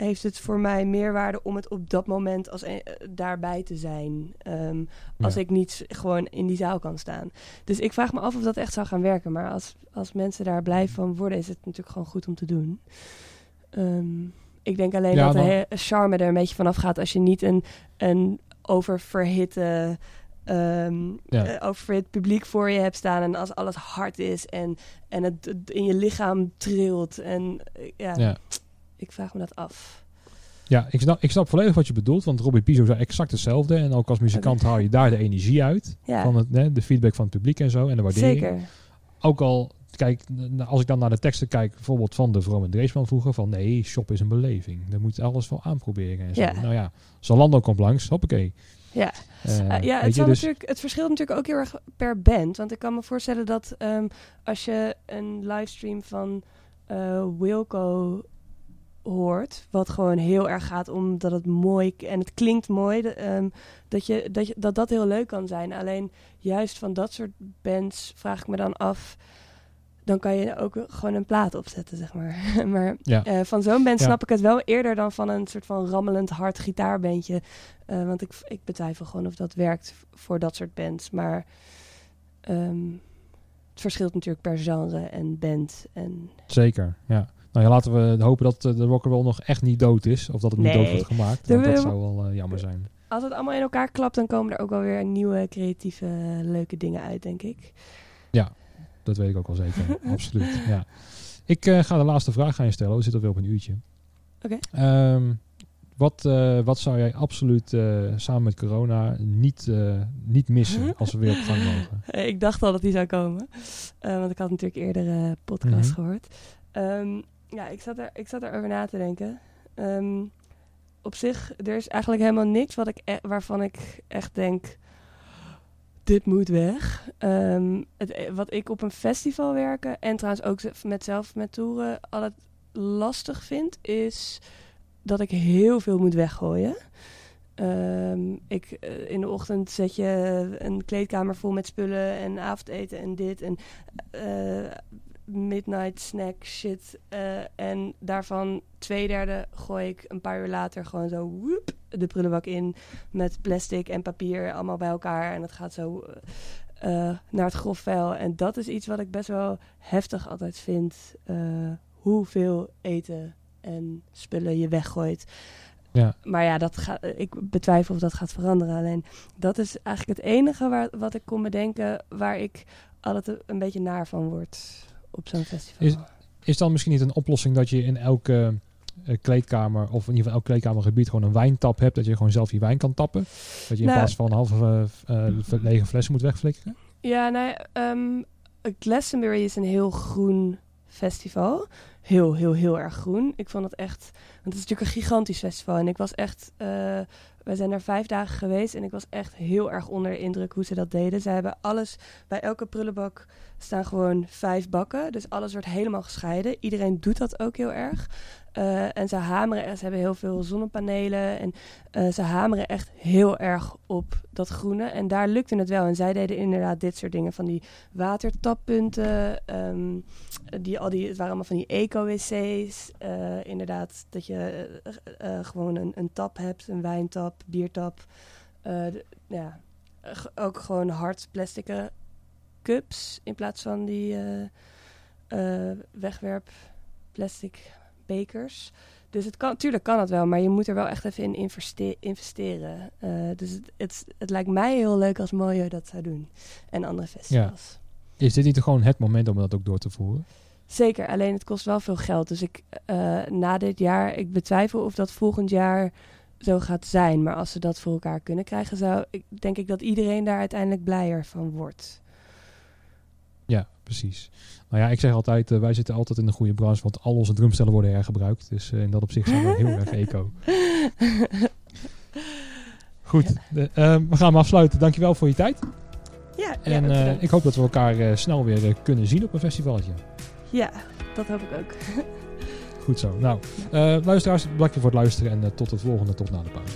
heeft het voor mij meerwaarde om het op dat moment als een- eh, daarbij te zijn. Ehm, als ik niet gewoon in die zaal kan staan. Dus ik vraag me af of dat echt zou gaan werken. Maar als, als mensen daar blij van worden, is het natuurlijk gewoon goed om te doen. Ehm, ik denk alleen Ja, dat de charme er een beetje vanaf gaat als je niet een, een oververhitte. Ja. oververhit publiek voor je hebt staan en als alles hard is en, en het in je lichaam trilt. En eh, ja, Ja. Ik vraag me dat af. Ja, ik snap, ik snap volledig wat je bedoelt. Want Robbie Piso zei exact hetzelfde. En ook als muzikant haal je daar de energie uit. Ja, Van het, hè, de feedback van het publiek en zo. En de waardering. zeker. Ook al, kijk, als ik dan naar de teksten kijk, bijvoorbeeld van de Vrome Dreesman vroeger, van nee, shop is een beleving. Daar moet je alles wel aanproberen en zo. Ja. Nou ja, Zalando komt langs, hoppakee. Ja. Eh, Uh, ja, het, zal dus, natuurlijk, het verschilt natuurlijk ook heel erg per band. Want ik kan me voorstellen dat ehm, als je een livestream van eh, Wilco hoort, wat gewoon heel erg gaat om dat het mooi en het klinkt mooi, de, ehm, dat, je, dat, je, dat dat heel leuk kan zijn. Alleen juist van dat soort bands vraag ik me dan af, dan kan je ook gewoon een plaat opzetten, zeg maar. maar Ja. eh, van zo'n band Ja. snap ik het wel eerder dan van een soort van rammelend hard gitaarbandje. Eh, want ik, ik betwijfel gewoon of dat werkt voor dat soort bands. Maar ehm, het verschilt natuurlijk per genre en band. En Zeker, ja. Nou ja, laten we hopen dat eh, de Rockerwell nog echt niet dood is. Of dat het niet Nee. dood wordt gemaakt. Want dat zou wel eh, jammer zijn. als het allemaal in elkaar klapt, dan komen er ook wel weer nieuwe, creatieve, leuke dingen uit, denk ik. Dat weet ik ook wel zeker. Absoluut, ja. Ik eh, ga de laatste vraag aan je stellen. We zitten alweer op een uurtje. Oké. Ehm, wat, eh, wat zou jij absoluut eh, samen met corona niet, eh, niet missen als we weer op gang mogen? Eh, ik dacht al dat die zou komen. Eh, want ik had natuurlijk eerder eh podcast Mhm. gehoord. Ehm, ja, ik zat, er, ik zat erover na te denken. Ehm, op zich, er is eigenlijk helemaal niks wat ik e- waarvan ik echt denk... Dit moet weg. Ehm, het, e- wat ik op een festival werken... en trouwens ook met zelf met toeren... altijd lastig vind, is dat ik heel veel moet weggooien. Ehm, ik, eh, in de ochtend zet je een kleedkamer vol met spullen en avondeten en dit. En eh, midnight snack shit. eh, en daarvan twee derde gooi ik een paar uur later gewoon zo woep, de prullenbak in. Met plastic en papier allemaal bij elkaar. En het gaat zo eh, eh, naar het grof vuil. En dat is iets wat ik best wel heftig altijd vind. hoeveel eten en spullen je weggooit. Ja. Maar ja, dat ga, ik betwijfel of dat gaat veranderen. Alleen dat is eigenlijk het enige waar, wat ik kon bedenken waar ik altijd een beetje naar van word op zo'n festival. Is- Is dan misschien niet een oplossing dat je in elke eh, kleedkamer, of in ieder geval elk kleedkamergebied, gewoon een wijntap hebt, dat je gewoon zelf je wijn kan tappen? Dat je in Nou- plaats van een halve eh, lege flessen moet wegflikkeren? Ja, nou ja, Glastonbury is een heel groen festival. Heel, heel, heel erg groen. Ik vond het echt... Want het is natuurlijk een gigantisch festival. En ik was echt... eh wij zijn er vijf dagen geweest en ik was echt heel erg onder de indruk hoe ze dat deden. Ze hebben alles... Bij elke prullenbak staan gewoon vijf bakken. Dus alles wordt helemaal gescheiden. Iedereen doet dat ook heel erg. Eh, en ze hameren... en Ze hebben heel veel zonnepanelen en eh, ze hameren echt heel erg op dat groene. En daar lukte het wel. En zij deden inderdaad dit soort dingen. Van die watertappunten. ehm, die, al die, het waren allemaal van die eco-wc's. Eh, inderdaad, dat je gewoon een, een tap hebt. Een wijntap, biertap. Ja, ook gewoon hard plastic cups. In plaats van die wegwerp plastic bekers. Dus het kan, tuurlijk kan het wel, maar je moet er wel echt even in investe- investeren. Eh, dus het, het, het lijkt mij heel leuk als Mojo dat zou doen. En andere festivals. Is dit niet gewoon het moment om dat ook door te voeren? Zeker, alleen het kost wel veel geld. Dus ik, eh, na dit jaar, ik betwijfel of dat volgend jaar zo gaat zijn. Maar als ze dat voor elkaar kunnen krijgen, zou ik, denk ik dat iedereen daar uiteindelijk blijer van wordt. Ja, precies. Nou ja, ik zeg altijd, eh, wij zitten altijd in de goede branche, want al onze drumstellen worden hergebruikt. Dus eh, in dat opzicht zijn we heel erg eco. Goed, de- ehm, we gaan hem afsluiten. Dankjewel voor je tijd. Ja, En eh, ik hoop dat we elkaar snel weer kunnen zien op een festivaletje. ja, dat hoop ik ook. Goed zo. Nou, luisteraars, bedankt voor het luisteren en tot de volgende, tot na de pauze.